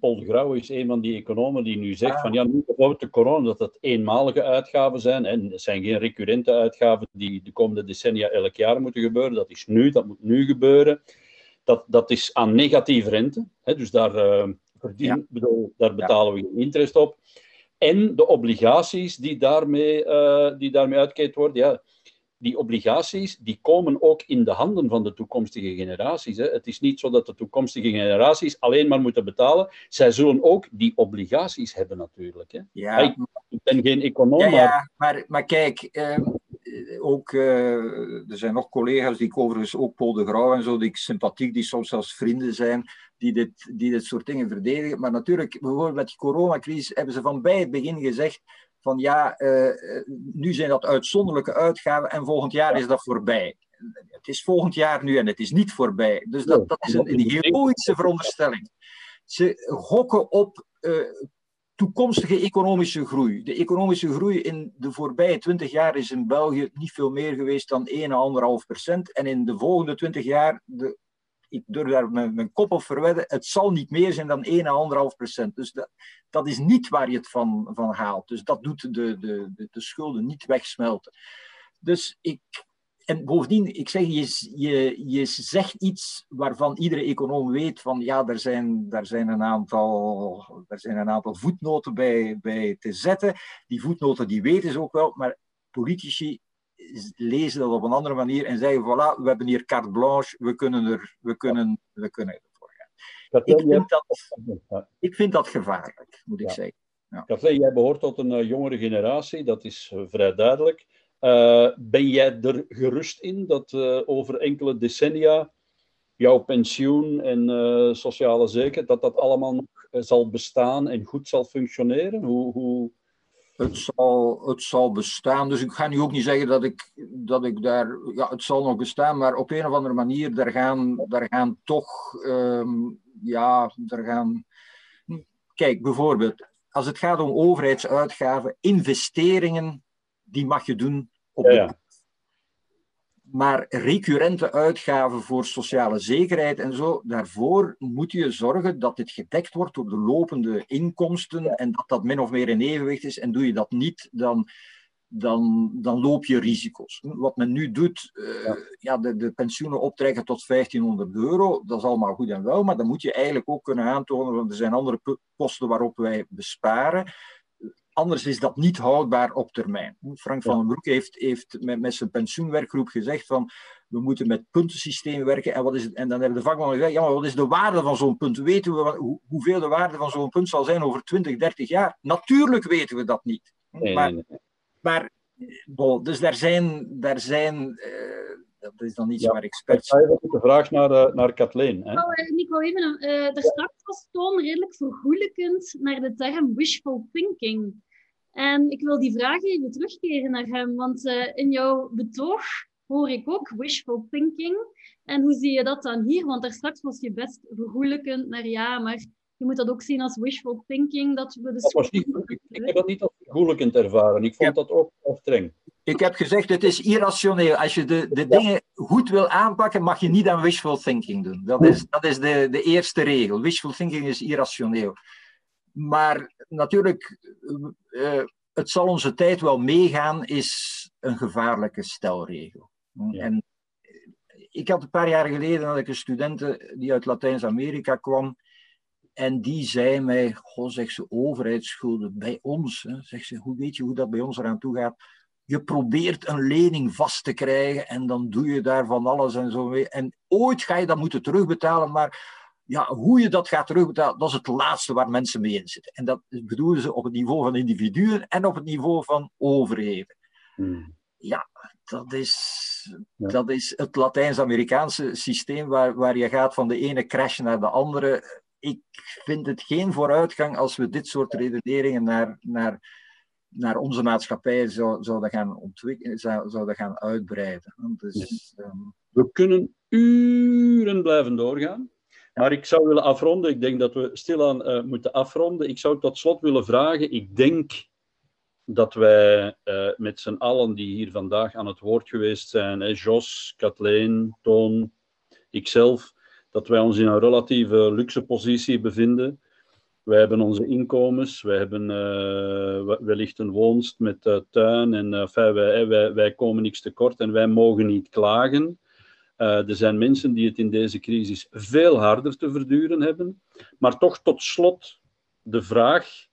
Paul de Grauw is een van die economen die nu zegt ah. van ja, nu bijvoorbeeld de corona, dat dat eenmalige uitgaven zijn en het zijn geen recurrente uitgaven die de komende decennia elk jaar moeten gebeuren. Dat is nu, dat moet nu gebeuren. Dat, dat is aan negatieve rente, hè, dus daar, uh, verdien, bedoel, daar betalen we geen interest op. En de obligaties die daarmee, uh, die daarmee uitgekeerd worden, ja, die obligaties die komen ook in de handen van de toekomstige generaties. Hè. Het is niet zo dat de toekomstige generaties alleen maar moeten betalen. Zij zullen ook die obligaties hebben natuurlijk. Hè. Ja. Ik ben geen econoom, ja, ja, maar... maar... kijk, ehm, ook, uh, er zijn nog collega's die ik overigens, ook Paul de Grauw en zo, die ik sympathiek, die soms zelfs vrienden zijn, die dit, die dit soort dingen verdedigen. Maar natuurlijk, bijvoorbeeld met de coronacrisis hebben ze van bij het begin gezegd van ja, uh, nu zijn dat uitzonderlijke uitgaven en volgend jaar is dat voorbij. Het is volgend jaar nu en het is niet voorbij. Dus dat, dat is een, een heroïsche veronderstelling. Ze gokken op uh, toekomstige economische groei. De economische groei in de voorbije 20 jaar is in België niet veel meer geweest dan 1,5 procent. En in de volgende 20 jaar, de ik durf daar mijn, kop op verwedden, het zal niet meer zijn dan 1,5 procent. Dus dat, dat is niet waar je het van, van haalt. Dus dat doet de, de, de, de schulden niet wegsmelten. Dus ik, en bovendien, ik zeg, je, je, je zegt iets waarvan iedere econoom weet van ja, er zijn, er zijn, een, aantal, zijn een aantal voetnoten bij, bij te zetten. Die voetnoten die weten ze ook wel, maar politici lezen dat op een andere manier en zeggen, voilà, we hebben hier carte blanche, we kunnen, er, we kunnen, we kunnen ervoor gaan. Ik vind, dat, ik vind dat gevaarlijk, moet ik zeggen. Ja. jij behoort tot een uh, jongere generatie, dat is uh, vrij duidelijk. Uh, ben jij er gerust in dat over enkele decennia jouw pensioen en sociale zekerheid, dat dat allemaal nog zal bestaan en goed zal functioneren? Hoe, hoe, het zal, het zal bestaan. Dus ik ga nu ook niet zeggen dat ik, dat ik daar. Ja, het zal nog bestaan, maar op een of andere manier, daar gaan, daar gaan toch. Ehm, ja, daar gaan. Kijk, bijvoorbeeld, als het gaat om overheidsuitgaven, investeringen, die mag je doen op de maar recurrente uitgaven voor sociale zekerheid en zo, daarvoor moet je zorgen dat dit gedekt wordt door de lopende inkomsten en dat dat min of meer in evenwicht is. En doe je dat niet, dan, dan, dan loop je risico's. Wat men nu doet, uh, ja. de, de, pensioenen optrekken tot 1500 euro, dat is allemaal goed en wel, maar dan moet je eigenlijk ook kunnen aantonen, want er zijn andere posten waarop wij besparen. Anders is dat niet houdbaar op termijn. Frank van den Broek heeft, heeft met, met zijn pensioenwerkgroep gezegd van we moeten met puntensysteem werken. En, wat is het? en dan hebben de vakmannen gezegd, ja, maar wat is de waarde van zo'n punt? Weten we hoe, hoeveel de waarde van zo'n punt zal zijn over 20, 30 jaar? Natuurlijk weten we dat niet. Maar, nee, nee. maar bon, dus daar zijn, daar zijn eh, dat is dan iets Ja. waar experts... Ik ga even de vraag naar, eh, naar Kathleen. Hè? Oh, eh, ik wou even, eh daar straks was Toon redelijk vergoelijkend naar de term wishful thinking. En ik wil die vraag even terugkeren naar hem, want eh, in jouw betoog hoor ik ook wishful thinking. En hoe zie je dat dan hier? Want daar straks was je best vergoelijkend naar ja, maar je moet dat ook zien als wishful thinking, dat we dus... Dat was niet, ik, ik heb dat niet als vergoelijkend ervaren. Ik vond Ja. dat ook streng. Ik heb gezegd, het is irrationeel. Als je de, de dingen goed wil aanpakken, mag je niet aan wishful thinking doen. Dat is, dat is de, de eerste regel. Wishful thinking is irrationeel. Maar natuurlijk, eh, het zal onze tijd wel meegaan, is een gevaarlijke stelregel. Ja. En ik had een paar jaar geleden had ik een studente die uit Latijns-Amerika kwam. En die zei mij, goh, zegt ze, overheidsschulden bij ons. Hè. Zegt ze, hoe weet je hoe dat bij ons eraan toe gaat? Je probeert een lening vast te krijgen en dan doe je daar van alles en zo mee. En ooit ga je dat moeten terugbetalen, maar ja, hoe je dat gaat terugbetalen, dat is het laatste waar mensen mee in zitten. En dat bedoelen ze op het niveau van individuen en op het niveau van overheden. Hmm. Dat is, Ja. dat is het Latijns-Amerikaanse systeem waar, waar je gaat van de ene crash naar de andere. Ik vind het geen vooruitgang als we dit soort redeneringen naar, naar, naar onze maatschappij zou- zouden gaan ontwikkelen, zou- zouden gaan uitbreiden. Dus, We kunnen uren blijven doorgaan. Maar ik zou willen afronden. Ik denk dat we stilaan eh, moeten afronden. Ik zou tot slot willen vragen. Ik denk dat wij eh, met z'n allen die hier vandaag aan het woord geweest zijn, hè, Jos, Kathleen, Toon, ikzelf, dat wij ons in een relatieve luxe positie bevinden. Wij hebben onze inkomens, wij hebben eh, we- wellicht een woonst met eh, tuin en eh, wij, komen niks tekort en wij mogen niet klagen. Er zijn mensen die het in deze crisis veel harder te verduren hebben. Maar toch tot slot de vraag: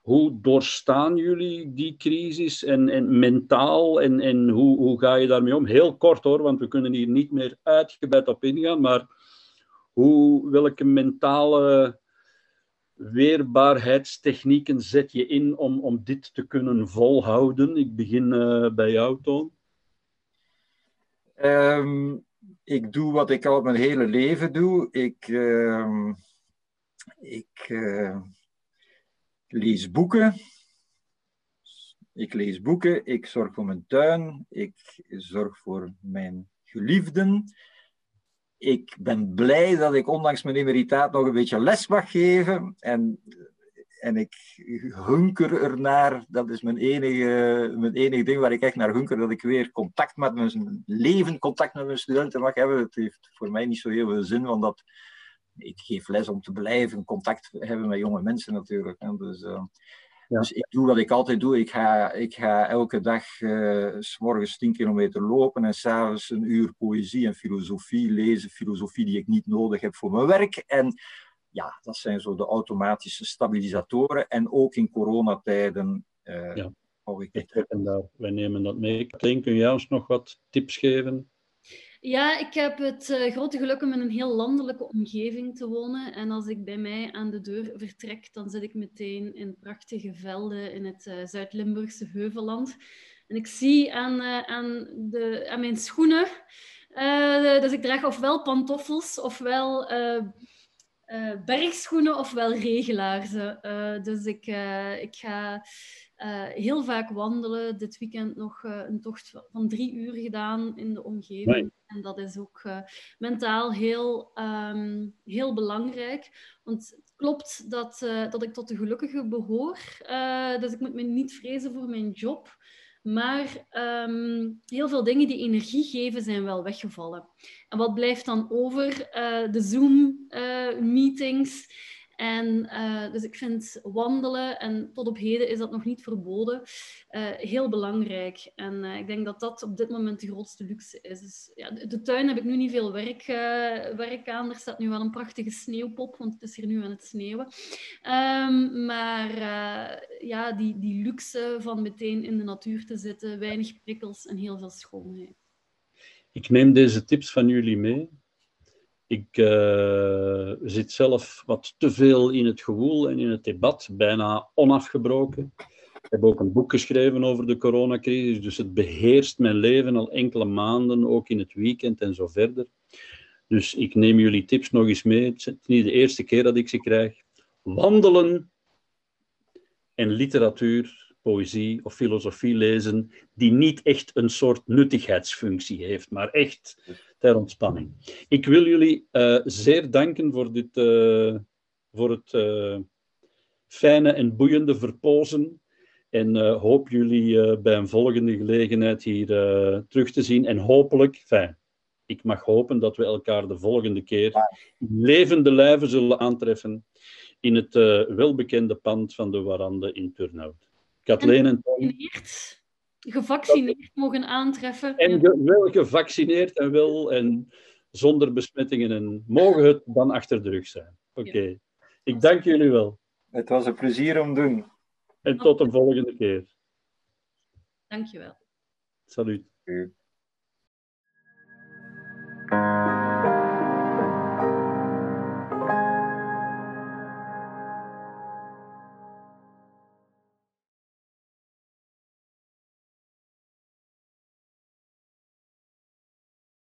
hoe doorstaan jullie die crisis en, en mentaal en, en hoe, hoe ga je daarmee om? Heel kort hoor, want we kunnen hier niet meer uitgebreid op ingaan. Maar hoe, welke mentale weerbaarheidstechnieken zet je in om, om dit te kunnen volhouden? Ik begin eh, bij jou, Toon. Ehm, ik doe wat ik al mijn hele leven doe. Ik, ehm, ik eh, lees boeken. Ik lees boeken. Ik zorg voor mijn tuin. Ik zorg voor mijn geliefden. Ik ben blij dat ik ondanks mijn emeritaat nog een beetje les mag geven. En, en ik hunker ernaar. Dat is mijn enige, mijn enige ding waar ik echt naar hunker. Dat ik weer contact met mijn leven, contact met mijn studenten mag hebben. Het heeft voor mij niet zo heel veel zin, want dat, ik geef les om te blijven contact hebben met jonge mensen natuurlijk. Dus, eh, Ja. dus ik doe wat ik altijd doe. Ik ga, ik ga elke dag eh, s morgens 10 kilometer lopen en s'avonds een uur poëzie en filosofie lezen. Filosofie die ik niet nodig heb voor mijn werk. En ja, dat zijn zo de automatische stabilisatoren. En ook in coronatijden eh Ja. hou ik het. wij nemen dat mee. Kathleen, kun jij ons nog wat tips geven? Ja, ik heb het eh, grote geluk om in een heel landelijke omgeving te wonen. En als ik bij mij aan de deur vertrek, dan zit ik meteen in prachtige velden in het eh, Zuid-Limburgse Heuvelland. En ik zie aan, eh, aan, de, aan mijn schoenen, dus ik draag ofwel pantoffels, ofwel eh, bergschoenen, ofwel regelaarzen. Eh, dus ik, eh, ik ga heel vaak wandelen. Dit weekend nog een tocht van- drie uur gedaan in de omgeving. En dat is ook mentaal heel, ehm, heel belangrijk. Want het klopt dat, dat ik tot de gelukkigen behoor. Eh, dus ik moet me niet vrezen voor mijn job. Maar ehm, heel veel dingen die energie geven zijn wel weggevallen. En wat blijft dan over? Eh, de Zoom-meetings. En eh, dus ik vind wandelen, en tot op heden is dat nog niet verboden, eh, heel belangrijk. En eh, ik denk dat dat op dit moment de grootste luxe is. Dus, ja, de, tuin heb ik nu niet veel werk, werk aan. Er staat nu wel een prachtige sneeuwpop, want het is hier nu aan het sneeuwen. Ehm, maar ja, die, die luxe van meteen in de natuur te zitten, weinig prikkels en heel veel schoonheid. Ik neem deze tips van jullie mee. Ik uh, zit zelf wat te veel in het gewoel en in het debat, bijna onafgebroken. Ik heb ook een boek geschreven over de coronacrisis, dus het beheerst mijn leven al enkele maanden, ook in het weekend en zo verder. Dus ik neem jullie tips nog eens mee. Het is niet de eerste keer dat ik ze krijg. Wandelen en literatuur, poëzie of filosofie lezen, die niet echt een soort nuttigheidsfunctie heeft, maar echt ter ontspanning. Ik wil jullie uh, zeer danken voor, dit, uh, voor het uh, fijne en boeiende verpozen. En hoop jullie bij een volgende gelegenheid hier terug te zien. En hopelijk, fijn, ik mag hopen dat we elkaar de volgende keer in levende lijven zullen aantreffen in het welbekende pand van de Warande in Turnhout. Kathleen en Gevaccineerd mogen aantreffen. En ge, wel gevaccineerd en wel en zonder besmettingen. En mogen het dan achter de rug zijn. Oké. Ik dank jullie wel. Het was een plezier om te doen. En tot de volgende keer. Dankjewel. Salut.